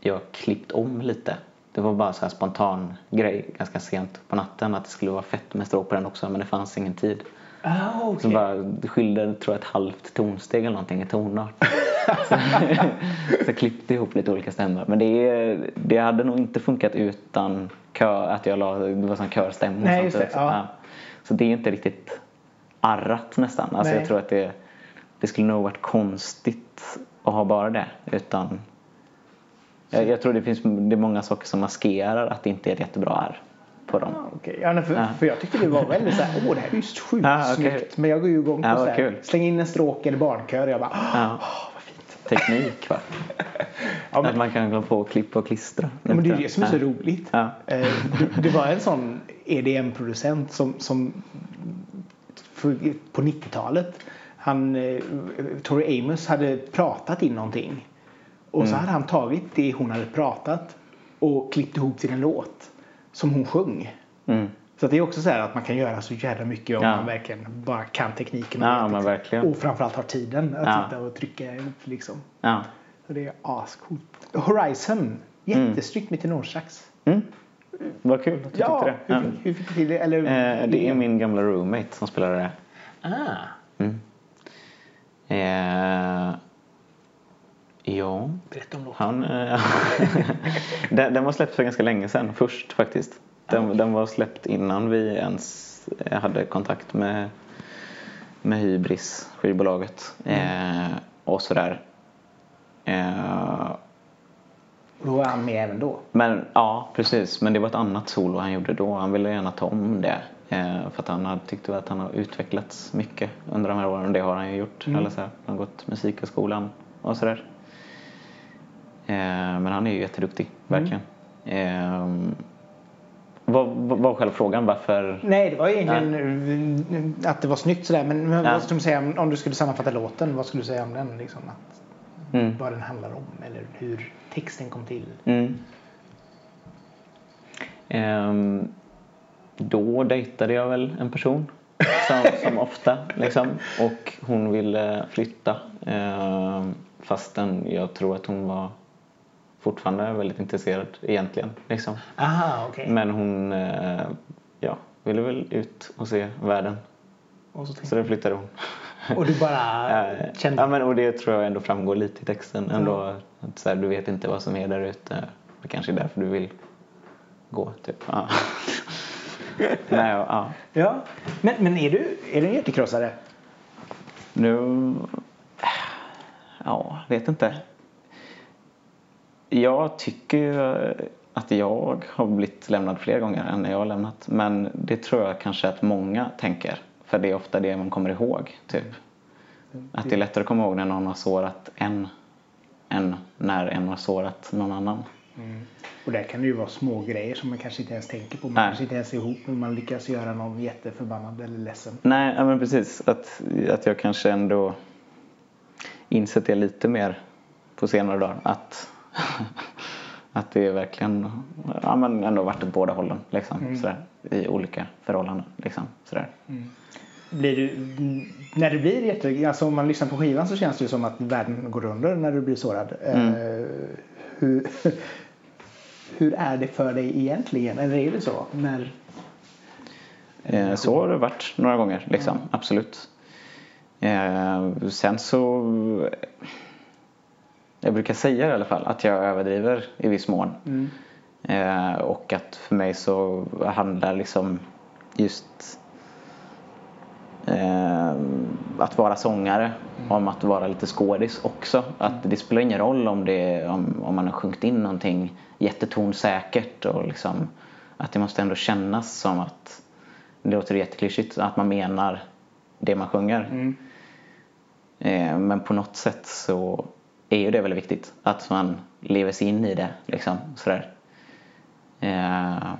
Speaker 2: jag klippt om lite. Det var bara så här spontan grej ganska sent på natten att det skulle vara fett med stråk på den också men det fanns ingen tid.
Speaker 1: Ah,
Speaker 2: Så
Speaker 1: okej.
Speaker 2: bara skilde tror jag ett halvt tonsteg eller någonting i tonart. så, så klippte ihop lite olika stämmor. Men det, det hade nog inte funkat utan kör, att jag la, det var sån körstämmor
Speaker 1: Nej,
Speaker 2: samtidigt.
Speaker 1: det, ja.
Speaker 2: Så det är inte riktigt arrat nästan. Alltså
Speaker 1: Nej.
Speaker 2: jag tror att det, det skulle nog varit konstigt att ha bara det. Utan jag, tror det finns det är många saker som maskerar att det inte är jättebra R på dem.
Speaker 1: Ah, okej. Ja, för,
Speaker 2: Ja.
Speaker 1: för jag tyckte det var väldigt såhär, åh det här är ju sjukt
Speaker 2: Ja, okej.
Speaker 1: snyggt. Men jag går ju igång på
Speaker 2: vad
Speaker 1: såhär, släng in en stråk eller barnkör och jag bara,
Speaker 2: Ja.
Speaker 1: åh vad fint.
Speaker 2: Teknik va?
Speaker 1: Ja, men,
Speaker 2: Att man kan gå på och klippa och klistra.
Speaker 1: ja, men det är det som är så roligt. Eh, det, det var en sån EDM-producent som, som för, på 90-talet han, eh, Tori Amos hade pratat in någonting. Och så hade han tagit det hon hade pratat och klippt ihop till en låt som hon sjöng.
Speaker 2: Mm.
Speaker 1: Så det är också så här att man kan göra så jävla mycket om
Speaker 2: Ja.
Speaker 1: man verkligen bara kan tekniken. och
Speaker 2: Ja, men verkligen.
Speaker 1: Och framförallt har tiden att
Speaker 2: Ja.
Speaker 1: sitta och trycka ihop liksom.
Speaker 2: Ja.
Speaker 1: Så det är ascoolt. Horizon, jättesnyggt med tenorsax.
Speaker 2: Mm. Vad kul att du
Speaker 1: Ja,
Speaker 2: tyckte det.
Speaker 1: hur, hur fick du till det? Eller,
Speaker 2: Eh, det är min gamla roommate som spelar det.
Speaker 1: Ah,
Speaker 2: Mm. Eh, ja,
Speaker 1: berätta om låten.
Speaker 2: han... Eh, den, den var släppt för ganska länge sedan, först faktiskt. Den, den var släppt innan vi ens hade kontakt med, med Hybris, skivbolaget. Eh, och sådär. Eh,
Speaker 1: Och då var han med även då.
Speaker 2: Men ja, precis. Men det var ett annat solo han gjorde då. Han ville gärna ta om det. Eh, för att han hade, tyckte att han har utvecklats mycket under de här åren. Det har han ju gjort.
Speaker 1: Mm.
Speaker 2: Eller så här. Han har gått musikhögskolan och sådär. Eh, men han är ju jätteduktig,
Speaker 1: Mm.
Speaker 2: verkligen. Eh, vad, vad var själva frågan? Varför?
Speaker 1: Nej, det var egentligen att det var snyggt sådär. Men,
Speaker 2: Ja.
Speaker 1: vad skulle du säga om, om du skulle sammanfatta låten? Vad skulle du säga om den? Liksom, att,
Speaker 2: Mm.
Speaker 1: Vad den handlar om eller hur texten kom till?
Speaker 2: Mm. Ehm, då dejtade jag väl en person som, som ofta liksom. Och hon ville flytta. Ehm, fastän jag tror att hon var fortfarande väldigt intresserad egentligen. Liksom.
Speaker 1: Aha, okej.
Speaker 2: Men hon eh, ja, ville väl ut och se världen.
Speaker 1: Och, så
Speaker 2: Så då flyttade hon.
Speaker 1: och du bara
Speaker 2: Eh,
Speaker 1: kände...
Speaker 2: Ja, men, och det tror jag ändå framgår lite i texten. Ändå, att, så här, du vet inte vad som är där ute. Det kanske är därför du vill gå. Typ. Ja. Nej, ja. Ja.
Speaker 1: Men, men är du, är du en hjärtekrossare?
Speaker 2: Nu... Ja, vet inte. Jag tycker ju att jag har blivit lämnad fler gånger än jag har lämnat. Men det tror jag kanske att många tänker. För det är ofta det man kommer ihåg. Typ. Att det är lättare att komma ihåg när någon har sårat en än när en har sårat någon annan.
Speaker 1: Och där kan det ju vara små grejer som man kanske inte ens tänker på. Man
Speaker 2: Nej.
Speaker 1: kanske inte ens är ihop men man lyckas göra någon jätteförbannad eller ledsen.
Speaker 2: Nej, ja, men precis. Att, att jag kanske ändå insett det lite mer på senare dagar. Att, att det är verkligen ja, men ändå varit åt båda hållen. Liksom, sådär, I olika förhållanden. Liksom, sådär.
Speaker 1: Blir du, när du blir jätte... Alltså om man lyssnar på skivan så känns det ju som att världen går under när du blir sårad.
Speaker 2: Mm.
Speaker 1: Eh, hur, hur är det för dig egentligen? Eller är det så? När,
Speaker 2: Eh, så har det varit några gånger. Liksom, Absolut. Eh, sen så... Jag brukar säga i alla fall att jag överdriver i viss mån.
Speaker 1: Mm.
Speaker 2: Eh, och att för mig så handlar liksom just eh, att vara sångare om att vara lite skådis också. Att det spelar ingen roll om, det, om, om man har sjungit in någonting jättetonsäkert och liksom att det måste ändå kännas som att det låter jätteklyschigt, att man menar det man sjunger.
Speaker 1: Mm.
Speaker 2: Eh, men på något sätt så är ju det väldigt viktigt. Att man lever sig in i det. Liksom, sådär. Eh,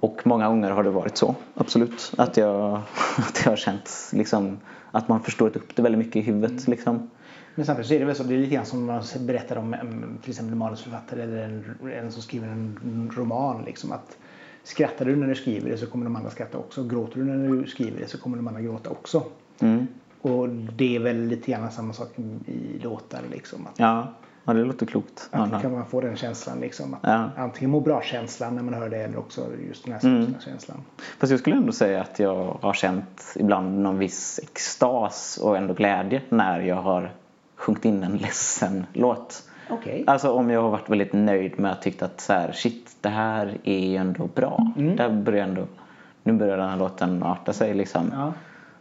Speaker 2: och många gånger har det varit så, absolut. Att jag, att jag har känt liksom, att man förstår upp det väldigt mycket i huvudet. Liksom.
Speaker 1: Men samtidigt så är det väl så, det är lite grann som man berättar om em, till exempel en manusförfattare eller en, en som skriver en roman. Liksom, att skrattar du när du skriver det så kommer de andra skratta också. Gråter du när du skriver det så kommer de andra gråta också.
Speaker 2: Mm.
Speaker 1: Och det är väl lite grann samma sak i låtar liksom. Att
Speaker 2: Ja, ja, det låter klokt.
Speaker 1: Att
Speaker 2: Ja,
Speaker 1: kan man få den känslan liksom. Att
Speaker 2: Ja.
Speaker 1: Antingen må bra-känslan när man hör det eller också just den här
Speaker 2: Mm.
Speaker 1: sorgsna-känslan.
Speaker 2: Fast jag skulle ändå säga att jag har känt ibland någon viss extas och ändå glädje när jag har sjungit in en ledsen låt.
Speaker 1: Okej.
Speaker 2: Alltså om jag har varit väldigt nöjd med att tyckt att så här, shit, det här är ju ändå bra.
Speaker 1: Mm.
Speaker 2: Det här börjar ändå, nu börjar den här låten arta sig liksom.
Speaker 1: Ja.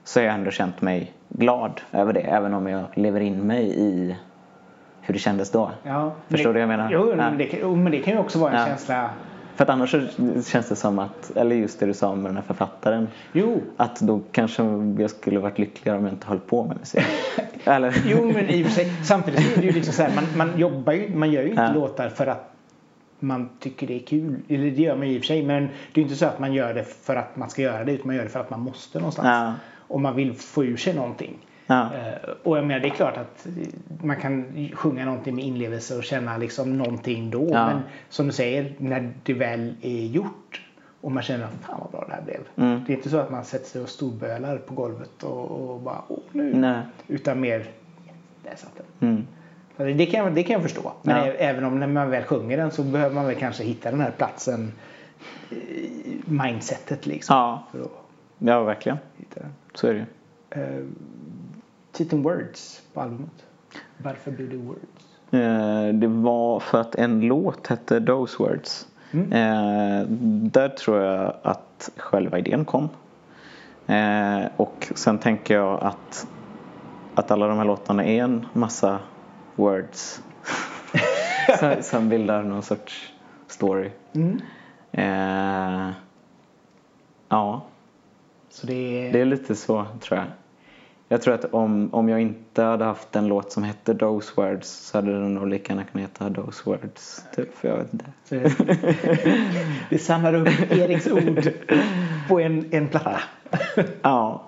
Speaker 2: Så har jag ändå känt mig glad över det. Även om jag lever in mig i hur det kändes då.
Speaker 1: Ja,
Speaker 2: Förstår du vad jag menar?
Speaker 1: Jo,
Speaker 2: Ja.
Speaker 1: men, det jo, men det kan ju också vara en
Speaker 2: Ja.
Speaker 1: känsla.
Speaker 2: För att annars så känns det som att, eller just det du sa med den här författaren.
Speaker 1: Jo,
Speaker 2: Att då kanske jag skulle varit lyckligare om jag inte höll på med musik. eller?
Speaker 1: jo men i och för sig. Samtidigt så är det ju liksom så här, man, man jobbar ju, man gör ju inte
Speaker 2: Ja.
Speaker 1: låtar för att man tycker det är kul. Eller det gör man ju i och för sig. Men det är ju inte så att man gör det för att man ska göra det. Utan man gör det för att man måste någonstans. Och man vill få ur sig någonting.
Speaker 2: Ja.
Speaker 1: Eh, Och jag menar det är klart att man kan sjunga någonting med inlevelse och känna liksom någonting då.
Speaker 2: Ja.
Speaker 1: Men som du säger, när det väl är gjort och man känner att fan vad bra det här blev.
Speaker 2: Mm.
Speaker 1: Det är inte så att man sätter sig och storbölar på golvet och, och bara åh nu.
Speaker 2: Nej.
Speaker 1: Utan mer, där satt den.
Speaker 2: Mm.
Speaker 1: Det kan, jag- det kan jag förstå. Men
Speaker 2: Ja.
Speaker 1: även om när man väl sjunger den så behöver man väl kanske hitta den här platsen i mindsetet liksom.
Speaker 2: Ja. Ja, verkligen.
Speaker 1: hitta den.
Speaker 2: Så är det ju.
Speaker 1: Uh, titeln Words på albumet. Varför blir det Words?
Speaker 2: Eh, Det var för att en låt hette Those Words.
Speaker 1: Mm.
Speaker 2: Eh, Där tror jag att själva idén kom. Eh, Och sen tänker jag att, att alla de här låtarna är en massa words. som, som bildar någon sorts story.
Speaker 1: Mm.
Speaker 2: Eh, Ja,
Speaker 1: Så det är...
Speaker 2: det är lite så tror jag. Jag tror att om, om jag inte hade haft en låt som hette Those Words så hade den nog lika gärna kunnat heta Those Words. Typ, för jag vet inte.
Speaker 1: Vi samlar upp Eriks ord på en, en platta.
Speaker 2: Ja.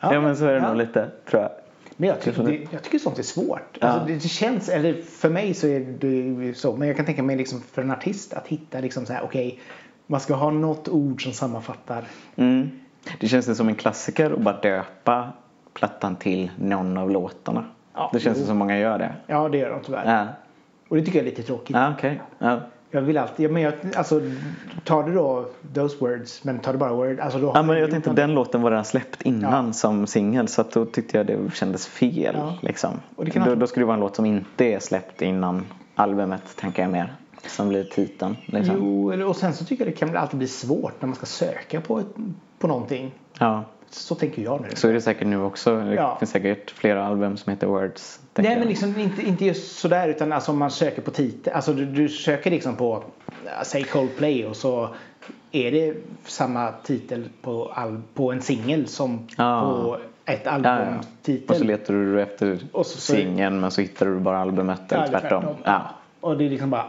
Speaker 2: ja, men så är det
Speaker 1: ja.
Speaker 2: nog lite tror jag.
Speaker 1: Men jag tycker,
Speaker 2: Det-
Speaker 1: jag tycker sånt är svårt.
Speaker 2: Ja.
Speaker 1: Alltså det, det känns, eller för mig så är det så. Men jag kan tänka mig liksom för en artist att hitta liksom så här, okej. Man ska ha något ord som sammanfattar.
Speaker 2: Mm. Det känns det som en klassiker att bara döpa plattan till någon av låtarna.
Speaker 1: Ja,
Speaker 2: det känns
Speaker 1: jo.
Speaker 2: som många gör det.
Speaker 1: Ja, det gör de tyvärr.
Speaker 2: Ja,
Speaker 1: Och det tycker jag är lite tråkigt.
Speaker 2: ja okej. Ja.
Speaker 1: Jag vill alltid, ja, men jag, alltså tar du då those words, men tar du bara word, alltså då
Speaker 2: Ja, men jag tänkte
Speaker 1: något-
Speaker 2: den låten var redan släppt innan
Speaker 1: Ja.
Speaker 2: som singel så att då tyckte jag det kändes fel.
Speaker 1: Ja.
Speaker 2: Liksom.
Speaker 1: Och det kan
Speaker 2: då, då skulle det vara en låt som inte är släppt innan albumet, tänker jag mer. Som blir titeln. Liksom.
Speaker 1: Jo, och sen så tycker jag det kan alltid bli svårt när man ska söka på, ett, på någonting.
Speaker 2: Ja,
Speaker 1: Så tänker jag nu.
Speaker 2: så är det säkert nu också. Det
Speaker 1: Ja.
Speaker 2: finns säkert flera album som heter Words.
Speaker 1: Nej men liksom inte, inte just sådär utan alltså om man söker på titel. Alltså du, du söker liksom på säg Coldplay och så är det samma titel på, al- på en singel som
Speaker 2: Ja.
Speaker 1: på ett
Speaker 2: Ja, ja.
Speaker 1: albumtitel.
Speaker 2: Och så letar du efter singeln men så hittar du bara albumet eller
Speaker 1: eller
Speaker 2: tvärtom.
Speaker 1: tvärtom.
Speaker 2: Ja.
Speaker 1: Och det är liksom bara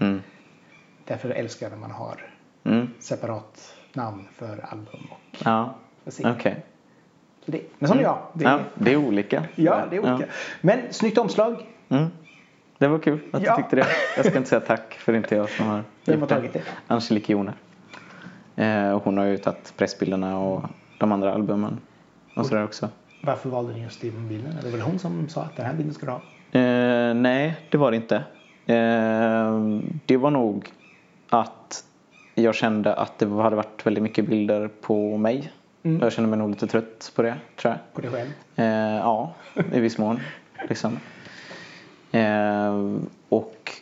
Speaker 2: Mm.
Speaker 1: därför älskar jag när man har
Speaker 2: Mm.
Speaker 1: separat namn för album och
Speaker 2: Ja,
Speaker 1: singel.
Speaker 2: okej.
Speaker 1: Så det, men som jag. Det,
Speaker 2: Ja, det är olika.
Speaker 1: ja, det är olika. Men snyggt omslag.
Speaker 2: Ja. Mm. Det var kul att
Speaker 1: Ja.
Speaker 2: du tyckte det. Jag ska inte säga tack för det är inte jag som har
Speaker 1: Vem har tagit det?
Speaker 2: Angelique Joner. Eh, hon har ju tagit pressbilderna och de andra albumen. Och sådär också.
Speaker 1: Varför valde ni just den bilden? Det var väl hon som sa att den här bilden ska du ha?
Speaker 2: Eh, nej, det var det inte. Eh, det var nog att jag kände att det hade varit väldigt mycket bilder på mig.
Speaker 1: Mm.
Speaker 2: Jag kände mig nog lite trött på det, tror jag.
Speaker 1: På dig själv?
Speaker 2: Eh, ja, i viss mån. Liksom. Eh, och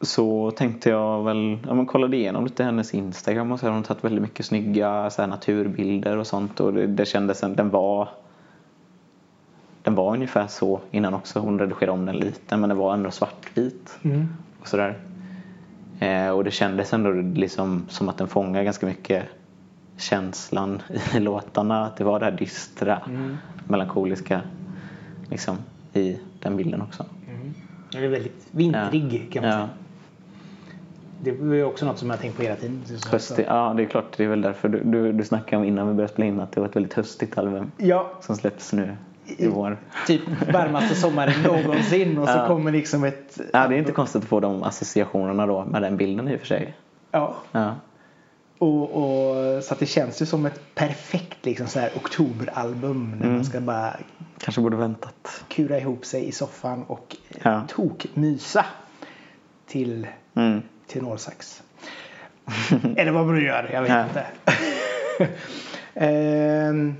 Speaker 2: så tänkte jag väl, ja men kollade igenom lite hennes Instagram och så har hon tagit väldigt mycket snygga så här, naturbilder och sånt och det, det kändes, den var den var ungefär så innan också. Hon redigerade om den lite men den var ändå svartvit
Speaker 1: Mm.
Speaker 2: och sådär. Eh, och det kändes ändå liksom som att den fångar ganska mycket känslan i låtarna. Att det var det här dystra,
Speaker 1: Mm.
Speaker 2: melankoliska liksom, i den bilden också.
Speaker 1: Mm. Den är väldigt vintrig kan man
Speaker 2: Ja.
Speaker 1: säga. Det var ju också något som jag tänkt på hela tiden.
Speaker 2: Höstig, ja, det är klart. Det är väl därför du, du, du snackade om innan vi började spela in att det var ett väldigt höstigt album
Speaker 1: Ja,
Speaker 2: som släpps nu i vår.
Speaker 1: typ varmaste sommaren någonsin och så
Speaker 2: Ja.
Speaker 1: kommer liksom ett...
Speaker 2: Ja, det är inte konstigt att få de associationerna då med den bilden i och för sig.
Speaker 1: Ja.
Speaker 2: Ja.
Speaker 1: Och, och, så att det känns ju som ett perfekt liksom, så här, oktoberalbum när
Speaker 2: Mm.
Speaker 1: man ska bara
Speaker 2: Kanske borde väntat.
Speaker 1: kura ihop sig i soffan och
Speaker 2: Ja.
Speaker 1: tokmysa till
Speaker 2: Mm.
Speaker 1: tenorsax. Eller vad man nu gör, jag vet
Speaker 2: Ja.
Speaker 1: inte. Ehm,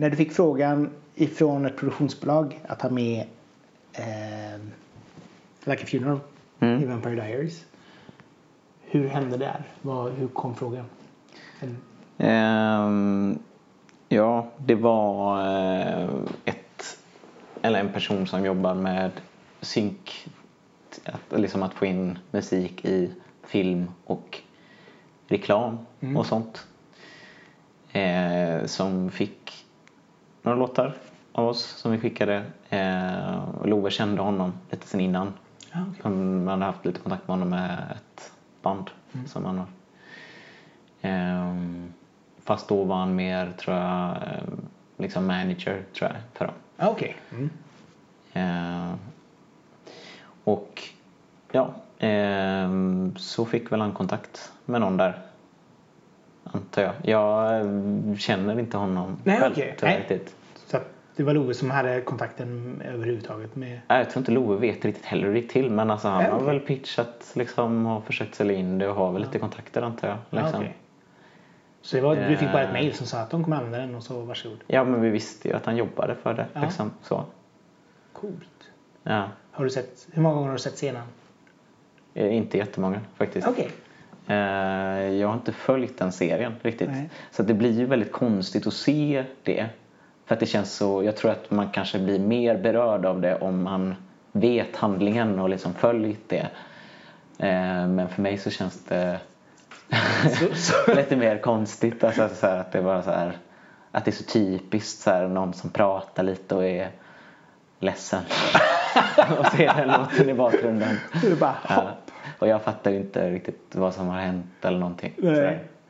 Speaker 1: när du fick frågan ifrån ett produktionsbolag att ha med ehm, Like a Funeral
Speaker 2: Mm.
Speaker 1: i Vampire Diaries. Hur hände det? Där? Vad, hur kom frågan?
Speaker 2: Ehm, ja, det var eh, ett, eller en person som jobbar med synk, att, liksom att få in musik i film och reklam
Speaker 1: Mm.
Speaker 2: och sånt. Eh, som fick några låtar av oss som vi skickade. Eh, Love kände honom lite sen innan.
Speaker 1: Ja, okej.
Speaker 2: Han hade haft lite kontakt med honom med ett band som han har. Ehm, fast då var han mer, tror jag, ehm, liksom manager tror jag för dem.
Speaker 1: Ja, okej. Mm.
Speaker 2: Ehm, och ja, ehm, så fick väl han kontakt med någon där. Antar jag. Jag eh, känner inte honom
Speaker 1: Nej,
Speaker 2: själv jag
Speaker 1: Nej.
Speaker 2: riktigt.
Speaker 1: Så det var Love som hade kontakten överhuvudtaget med...
Speaker 2: Nej, Jag tror inte Love vet riktigt heller hur det gick till men alltså han
Speaker 1: Nej,
Speaker 2: har väl pitchat liksom och försökt sälja in det och har väl lite kontakter antar jag.
Speaker 1: Ja,
Speaker 2: Liksom.
Speaker 1: okej. Så det var, du fick bara ett
Speaker 2: Eh.
Speaker 1: mail som sa att de kommer använda den och så varsågod.
Speaker 2: Ja, men vi visste ju att han jobbade för det.
Speaker 1: Ja.
Speaker 2: Liksom, så.
Speaker 1: Coolt.
Speaker 2: Ja.
Speaker 1: Har du sett, hur många gånger har du sett scenen?
Speaker 2: Eh, Inte jättemånga faktiskt.
Speaker 1: Okej.
Speaker 2: Eh, jag har inte följt den serien riktigt.
Speaker 1: Nej.
Speaker 2: Så det blir ju väldigt konstigt att se det. För att det känns så, jag tror att man kanske blir mer berörd av det om man vet handlingen och liksom följt det. Eh, men för mig så känns det
Speaker 1: Så, så,
Speaker 2: lite mer konstigt. Alltså, så här, att det bara så här, att det är så typiskt så här, någon som pratar lite och är ledsen. och så är den låten i bakgrunden.
Speaker 1: du bara hopp.
Speaker 2: Och jag fattar inte riktigt vad som har hänt eller någonting.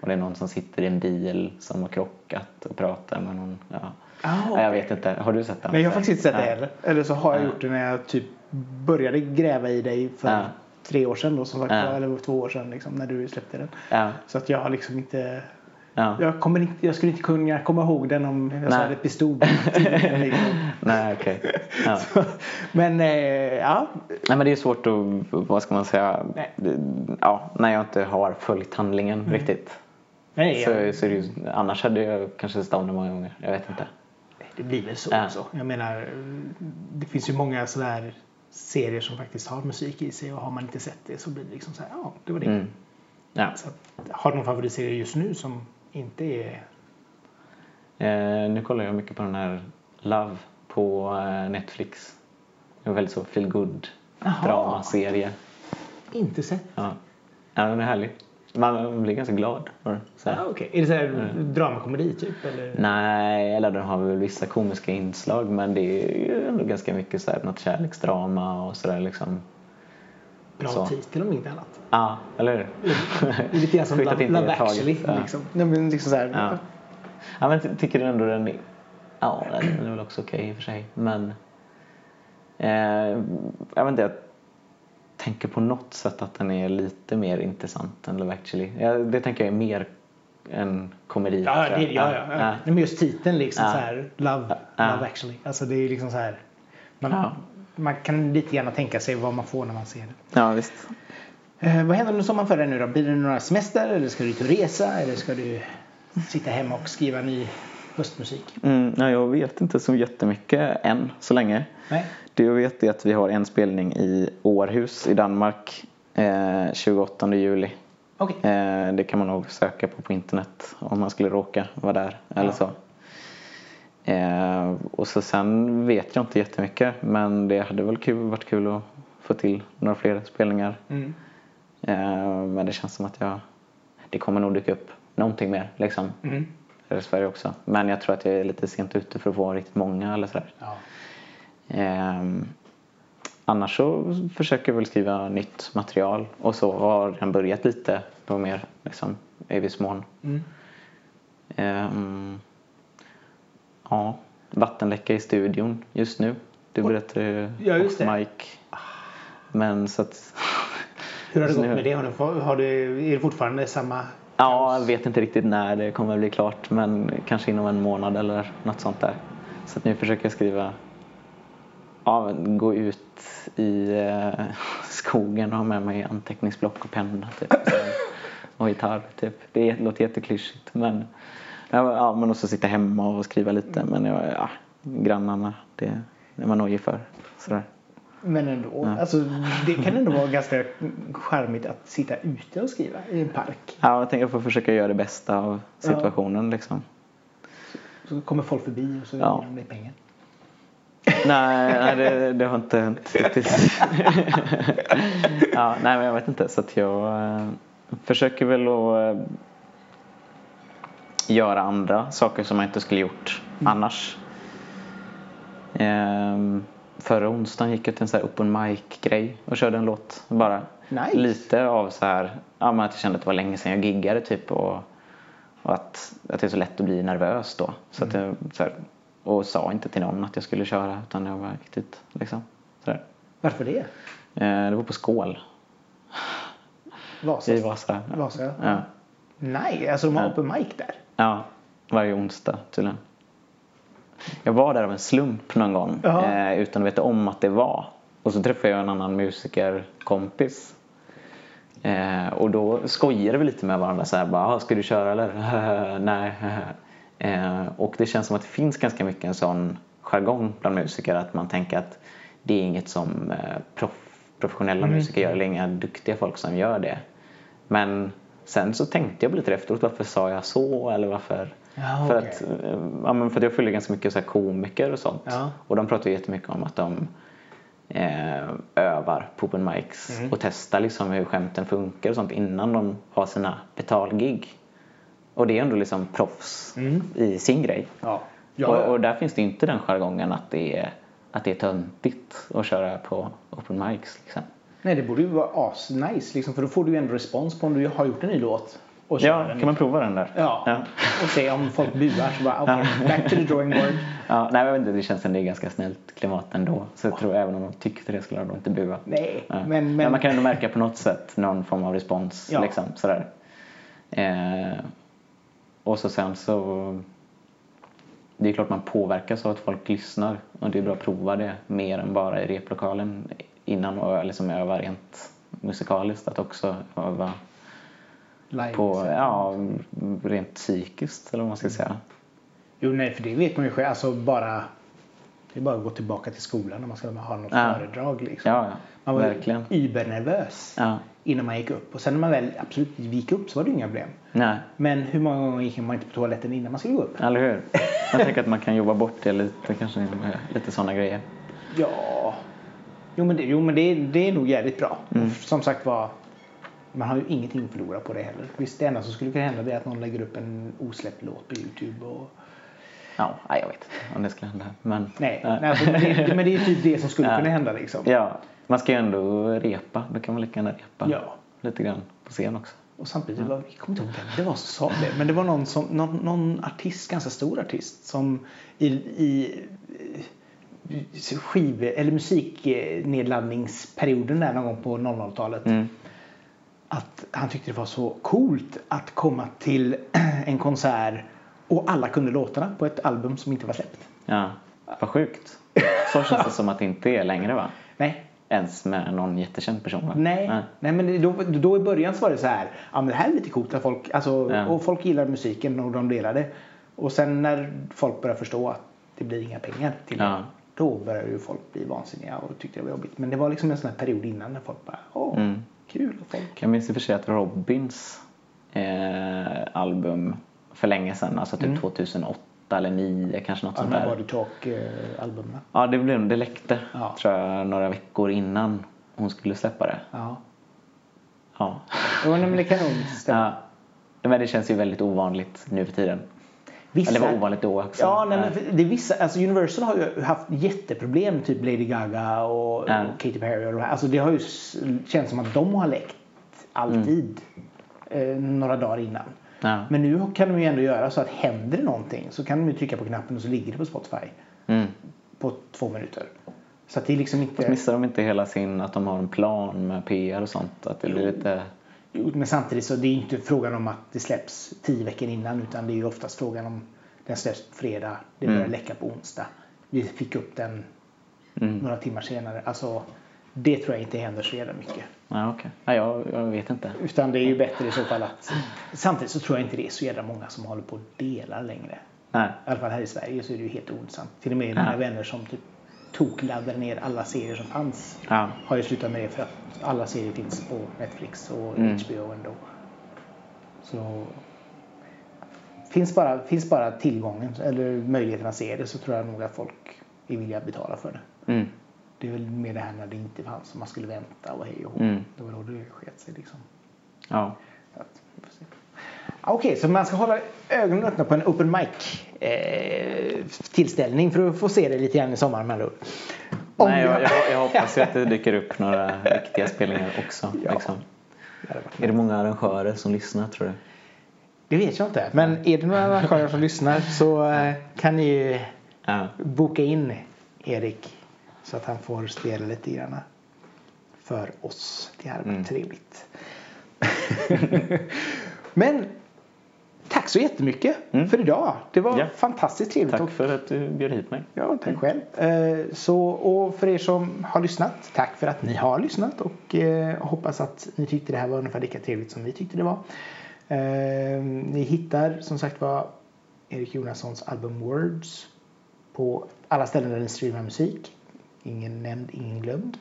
Speaker 2: Och det är någon som sitter i en bil som har krockat och pratar med någon. Ja.
Speaker 1: Ah,
Speaker 2: Ja, jag vet inte. Har du sett den?
Speaker 1: Nej, jag har faktiskt inte sett det
Speaker 2: Ja.
Speaker 1: heller. Eller så har jag
Speaker 2: Ja.
Speaker 1: gjort det när jag typ började gräva i dig för
Speaker 2: Ja.
Speaker 1: tre år sedan då som sagt eller två år sedan liksom, när du släppte den. Så att jag har liksom inte
Speaker 2: Ja.
Speaker 1: jag, kommer inte, jag skulle inte kunna komma ihåg den om jag
Speaker 2: Nej.
Speaker 1: hade pistol.
Speaker 2: Nej, okej. Ja.
Speaker 1: Men eh, ja,
Speaker 2: Nej, men det är svårt att, vad ska man säga,
Speaker 1: Nej.
Speaker 2: ja, när jag inte har följt handlingen riktigt.
Speaker 1: nej,
Speaker 2: Så,
Speaker 1: jag,
Speaker 2: så det annars hade jag kanske det många gånger. Jag vet inte.
Speaker 1: det blir väl så
Speaker 2: Ja.
Speaker 1: också. Jag menar, det finns ju många sådär serier som faktiskt har musik i sig och har man inte sett det så blir det liksom så här, ja, det var det.
Speaker 2: Mm. Ja.
Speaker 1: Så har du någon favoritserie just nu som inte är...
Speaker 2: Eh, nu kollar jag mycket på den här Love på eh, Netflix. En väldigt så feel good dramaserie.
Speaker 1: Inte sett?
Speaker 2: Ja. ja, den är härlig. Man blir ganska glad. Så här.
Speaker 1: okej. Är det så här
Speaker 2: Mm.
Speaker 1: dramakomedi typ? Eller?
Speaker 2: Nej, eller den har väl vissa komiska inslag men det är ju ändå ganska mycket så här, något kärleksdrama och sådär liksom.
Speaker 1: Bra
Speaker 2: så.
Speaker 1: titel om inte annat.
Speaker 2: Ja, eller hur?
Speaker 1: Det är lite grann som Love, actually.
Speaker 2: Ja.
Speaker 1: Liksom. Nej, men liksom så här,
Speaker 2: Ja. Ja, men ty- tycker ändå den är... Ja, den är väl också okej i och för sig. Men... Eh, jag vet inte, jag tänker på något sätt att den är lite mer intressant än Love actually. Ja, det tänker jag är mer en komedi.
Speaker 1: Ja, det, ja, ja, ja. Men just titeln liksom
Speaker 2: Ja.
Speaker 1: så här, Love,
Speaker 2: Ja.
Speaker 1: love actually. Alltså det är liksom så här. Man,
Speaker 2: Ja.
Speaker 1: Man kan lite gärna tänka sig vad man får när man ser det.
Speaker 2: Ja, visst.
Speaker 1: Eh, vad händer under sommaren för dig nu då? Blir det några semester eller ska du ut och resa eller ska du sitta hemma och skriva ny höstmusik?
Speaker 2: Mm, nej, jag vet inte så jättemycket än så länge.
Speaker 1: Nej?
Speaker 2: Det jag vet är att vi har en spelning i Århus i Danmark eh, 28 juli.
Speaker 1: Okej.
Speaker 2: Eh, det kan man nog söka på på internet om man skulle råka vara där eller
Speaker 1: Ja.
Speaker 2: så. Eh, och så sen vet jag inte jättemycket men det hade väl kul, varit kul att få till några fler spelningar.
Speaker 1: Mm.
Speaker 2: Eh, men det känns som att jag, det kommer nog dyka upp någonting mer liksom.
Speaker 1: Mm.
Speaker 2: I Sverige också. Men jag tror att jag är lite sent ute för att få riktigt många eller sådär.
Speaker 1: Ja.
Speaker 2: Ehm, annars så försöker jag väl skriva nytt material och så har den börjat lite då mer liksom i viss mån.
Speaker 1: Mm.
Speaker 2: Ja, vattenläcka i studion just nu. Du berättade
Speaker 1: Ja, just det.
Speaker 2: mic. Men så att
Speaker 1: Hur har det gått
Speaker 2: nu-
Speaker 1: med det? Har du, har du, är det fortfarande samma?
Speaker 2: Ja, jag vet inte riktigt när det kommer att bli klart men kanske inom en månad eller något sånt där. Så att nu försöker jag skriva, ja, gå ut i eh, skogen och ha med mig anteckningsblock och penna typ. Och gitarr typ. Det låter jätteklyschigt men, ja, ja, men också sitta hemma och skriva lite men ja, ja, grannarna det är man nojig för. Sådär.
Speaker 1: Men ändå.
Speaker 2: Ja.
Speaker 1: Alltså, det kan ändå vara ganska charmigt att sitta ute och skriva i en park.
Speaker 2: Ja, jag tänker jag får försöka göra det bästa av situationen liksom.
Speaker 1: Så kommer folk förbi och så
Speaker 2: Ja.
Speaker 1: ger de dig pengar.
Speaker 2: Nej, nej det, det har inte hänt riktigt. ja, nej, men jag vet inte. Så att jag eh, försöker väl att eh, göra andra saker som jag inte skulle gjort annars. Ehm, förra onsdagen gick jag till en så här open mic-grej och körde en låt. Bara
Speaker 1: Nice.
Speaker 2: lite av så här, ja, men att jag kände att det var länge sedan jag giggade typ. Och, och att, att det är så lätt att bli nervös då. Så att jag, så här, och sa inte till någon att jag skulle köra utan jag bara gick dit. Liksom. Så där.
Speaker 1: Varför det?
Speaker 2: Eh, det var på Skål
Speaker 1: Vasa?
Speaker 2: i Vasa.
Speaker 1: Vasa?
Speaker 2: Ja.
Speaker 1: Nej, alltså de har
Speaker 2: Ja.
Speaker 1: open mic där.
Speaker 2: Ja, varje onsdag tydligen. Jag var där av en slump någon gång eh, utan att veta om att det var. Och så träffade jag en annan musikerkompis. Eh, och då skojade vi lite med varandra så här bara, "Ah, ska du köra eller? Nej. eh, och det känns som att det finns ganska mycket en sån jargong bland musiker att man tänker att det är inget som eh, proff, professionella musiker gör eller inga duktiga folk som gör det. Men sen så tänkte jag lite efteråt, varför sa jag så eller varför?
Speaker 1: Ja,
Speaker 2: för, att, eh, ja, men för att jag följer ganska mycket så komiker och sånt.
Speaker 1: Ja.
Speaker 2: Och de pratar jättemycket om att de eh, övar på open mics
Speaker 1: Mm.
Speaker 2: och testar liksom hur skämten funkar och sånt innan de har sina betalgig. Och det är ändå liksom proffs
Speaker 1: Mm.
Speaker 2: i sin grej.
Speaker 1: Ja,
Speaker 2: Och, och där finns det inte den jargongen att det är, att det är töntigt att köra på open mics. Liksom.
Speaker 1: Nej, det borde ju vara asnice liksom, för då får du ju ändå respons på om du har gjort en ny låt. Och
Speaker 2: Ja,
Speaker 1: den.
Speaker 2: kan man prova den där?
Speaker 1: Ja.
Speaker 2: Ja.
Speaker 1: och se om folk buar så bara, okej, back to the drawing board.
Speaker 2: Ja, nej, jag vet inte, det känns som det är ganska snällt klimat ändå. Så jag tror även om de tyckte det skulle de inte bua.
Speaker 1: Nej,
Speaker 2: Ja.
Speaker 1: men,
Speaker 2: Men
Speaker 1: men
Speaker 2: man kan ändå märka på något sätt någon form av respons.
Speaker 1: Ja.
Speaker 2: Liksom, sådär. Eh, och så sen så... Det är klart man påverkas av att folk lyssnar. Och det är bra att prova det mer än bara i replokalen innan och liksom öva rent musikaliskt. Att också öva
Speaker 1: live.
Speaker 2: på, ja, rent psykiskt eller vad man ska säga.
Speaker 1: Jo, nej, för det vet man ju själv. Alltså bara, det är bara att gå tillbaka till skolan när man ska ha något
Speaker 2: Ja.
Speaker 1: föredrag. Liksom.
Speaker 2: Ja, ja.
Speaker 1: Man var
Speaker 2: verkligen.
Speaker 1: übernervös
Speaker 2: Ja.
Speaker 1: Innan man gick upp. Och sen när man väl absolut gick upp så var det inga problem.
Speaker 2: Nej,
Speaker 1: Men hur många gånger gick man inte på toaletten innan man skulle gå upp?
Speaker 2: eller hur? Jag tänker att man kan jobba bort det lite, kanske lite sådana grejer.
Speaker 1: Ja, jo men det, jo, men det, det är nog jävligt bra.
Speaker 2: Mm.
Speaker 1: Som sagt var, man har ju ingenting att förlora på det heller. Visst, det enda som skulle kunna hända är att någon lägger upp en osläppt låt på Youtube. Och...
Speaker 2: Ja, nej, jag vet om det skulle hända. Men,
Speaker 1: Nej,
Speaker 2: Ja.
Speaker 1: nej alltså, men, det, men det är typ det som skulle
Speaker 2: Ja.
Speaker 1: kunna hända liksom.
Speaker 2: Ja, man ska ju ändå repa. Då kan man lika gärna repa
Speaker 1: Ja.
Speaker 2: lite grann på scen också.
Speaker 1: Och samtidigt, var, jag kommer inte ihåg vem det var som sa det, men det var någon, som, någon, någon artist, ganska stor artist, som i, i eh, skiv eller musiknedladdningsperioden där någon gång på 00-talet
Speaker 2: Mm.
Speaker 1: att han tyckte det var så coolt att komma till en konsert och alla kunde låtarna på ett album som inte var släppt.
Speaker 2: Ja, vad sjukt. Så känns det som att det inte är längre va?
Speaker 1: Nej,
Speaker 2: Ens med någon jättekänd person va?
Speaker 1: Nej, nej men då, då i början så var det så här, ja men det här är lite coolt att folk, alltså,
Speaker 2: Ja.
Speaker 1: och folk gillar musiken och de delar det. Och sen när folk börjar förstå att det blir inga pengar till det,
Speaker 2: Ja.
Speaker 1: då börjar ju folk bli vansinniga och tyckte det var jobbigt. Men det var liksom en sån här period innan när folk bara, åh,
Speaker 2: Mm.
Speaker 1: kul och folk.
Speaker 2: Jag minns i och för sig att Robins eh, album för länge sedan, alltså typ 2008 eller 2009 kanske något
Speaker 1: Ja,
Speaker 2: sånt där.
Speaker 1: Body Talk-albumen.
Speaker 2: Ja, det, blev, det läckte
Speaker 1: Ja.
Speaker 2: tror jag några veckor innan hon skulle släppa det.
Speaker 1: Ja.
Speaker 2: Ja.
Speaker 1: Jo, men det kan nog stämma.
Speaker 2: ja. Men det känns ju väldigt ovanligt nu för tiden.
Speaker 1: Vissa...
Speaker 2: Eller det var ovanligt då också.
Speaker 1: Ja, nej, men det är vissa, alltså Universal har ju haft jätteproblem, typ Lady Gaga och,
Speaker 2: Ja.
Speaker 1: och Katy Perry. Och de här. Alltså det har ju känts som att de har läckt alltid eh, några dagar innan.
Speaker 2: Ja.
Speaker 1: Men nu kan de ju ändå göra så att händer det någonting så kan de ju trycka på knappen och så ligger det på Spotify
Speaker 2: Mm.
Speaker 1: på två minuter. Så att det är liksom inte...
Speaker 2: Fast missar de inte hela sin, att de har en plan med PR och sånt? Att det blir lite...
Speaker 1: Jo, Men samtidigt så det är inte frågan om att det släpps tio veckor innan utan det är ju oftast frågan om den släpps på fredag, det börjar
Speaker 2: Mm.
Speaker 1: läcka på onsdag. Vi fick upp den
Speaker 2: Mm.
Speaker 1: några timmar senare. Alltså, det tror jag inte händer så jävla mycket.
Speaker 2: Ja, okej. Ja, jag, jag vet inte.
Speaker 1: Utan det är ju bättre i så fall att... Samtidigt så tror jag inte det är så jävla många som håller på och delar längre.
Speaker 2: Nej.
Speaker 1: I alla fall här i Sverige så är det ju helt ointressant. Till och med mina vänner som typ tokladdade ner alla serier som fanns
Speaker 2: Ja.
Speaker 1: har ju slutat med det för att alla serier finns på Netflix och
Speaker 2: Mm.
Speaker 1: HBO ändå. Så finns bara, finns bara tillgången eller möjligheten att se det så tror jag nog att folk är villiga att betala för det.
Speaker 2: Mm.
Speaker 1: Det är väl mer det här när det inte fanns och man skulle vänta och hej och hå.
Speaker 2: Mm.
Speaker 1: Det var då det sket sig liksom.
Speaker 2: Ja.
Speaker 1: Ah, Okej, så man ska hålla ögonen öppna på en open mic eh, tillställning för att få se det lite grann i sommar med andra
Speaker 2: Nej, jag, jag, jag hoppas ju att det dyker upp några riktiga spelningar också.
Speaker 1: Ja.
Speaker 2: Liksom.
Speaker 1: Det
Speaker 3: Är det många arrangörer som lyssnar tror du?
Speaker 1: Det vet jag inte. Men är det några arrangörer som lyssnar så eh, kan ni ju
Speaker 2: Ja.
Speaker 1: boka in Erik så att han får spela lite grann för oss. Det hade varit
Speaker 2: Mm.
Speaker 1: trevligt. Men tack så jättemycket
Speaker 2: Mm.
Speaker 1: för idag. Det var
Speaker 2: Ja.
Speaker 1: fantastiskt trevligt.
Speaker 2: Tack för att du bjöd hit mig.
Speaker 1: Ja, tack själv. Eh, Så, och för er som har lyssnat, tack för att ni har lyssnat och eh, hoppas att ni tyckte det här var ungefär lika trevligt som vi tyckte det var. Eh, Ni hittar som sagt var Erik Jonassons album Words på alla ställen där ni streamar musik. Ingen nämnd, ingen glömd.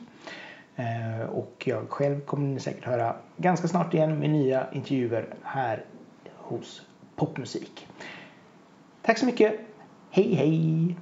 Speaker 1: Eh, och jag själv kommer ni säkert höra ganska snart igen med nya intervjuer här hos Popmusik. Tack så mycket. Hej hej!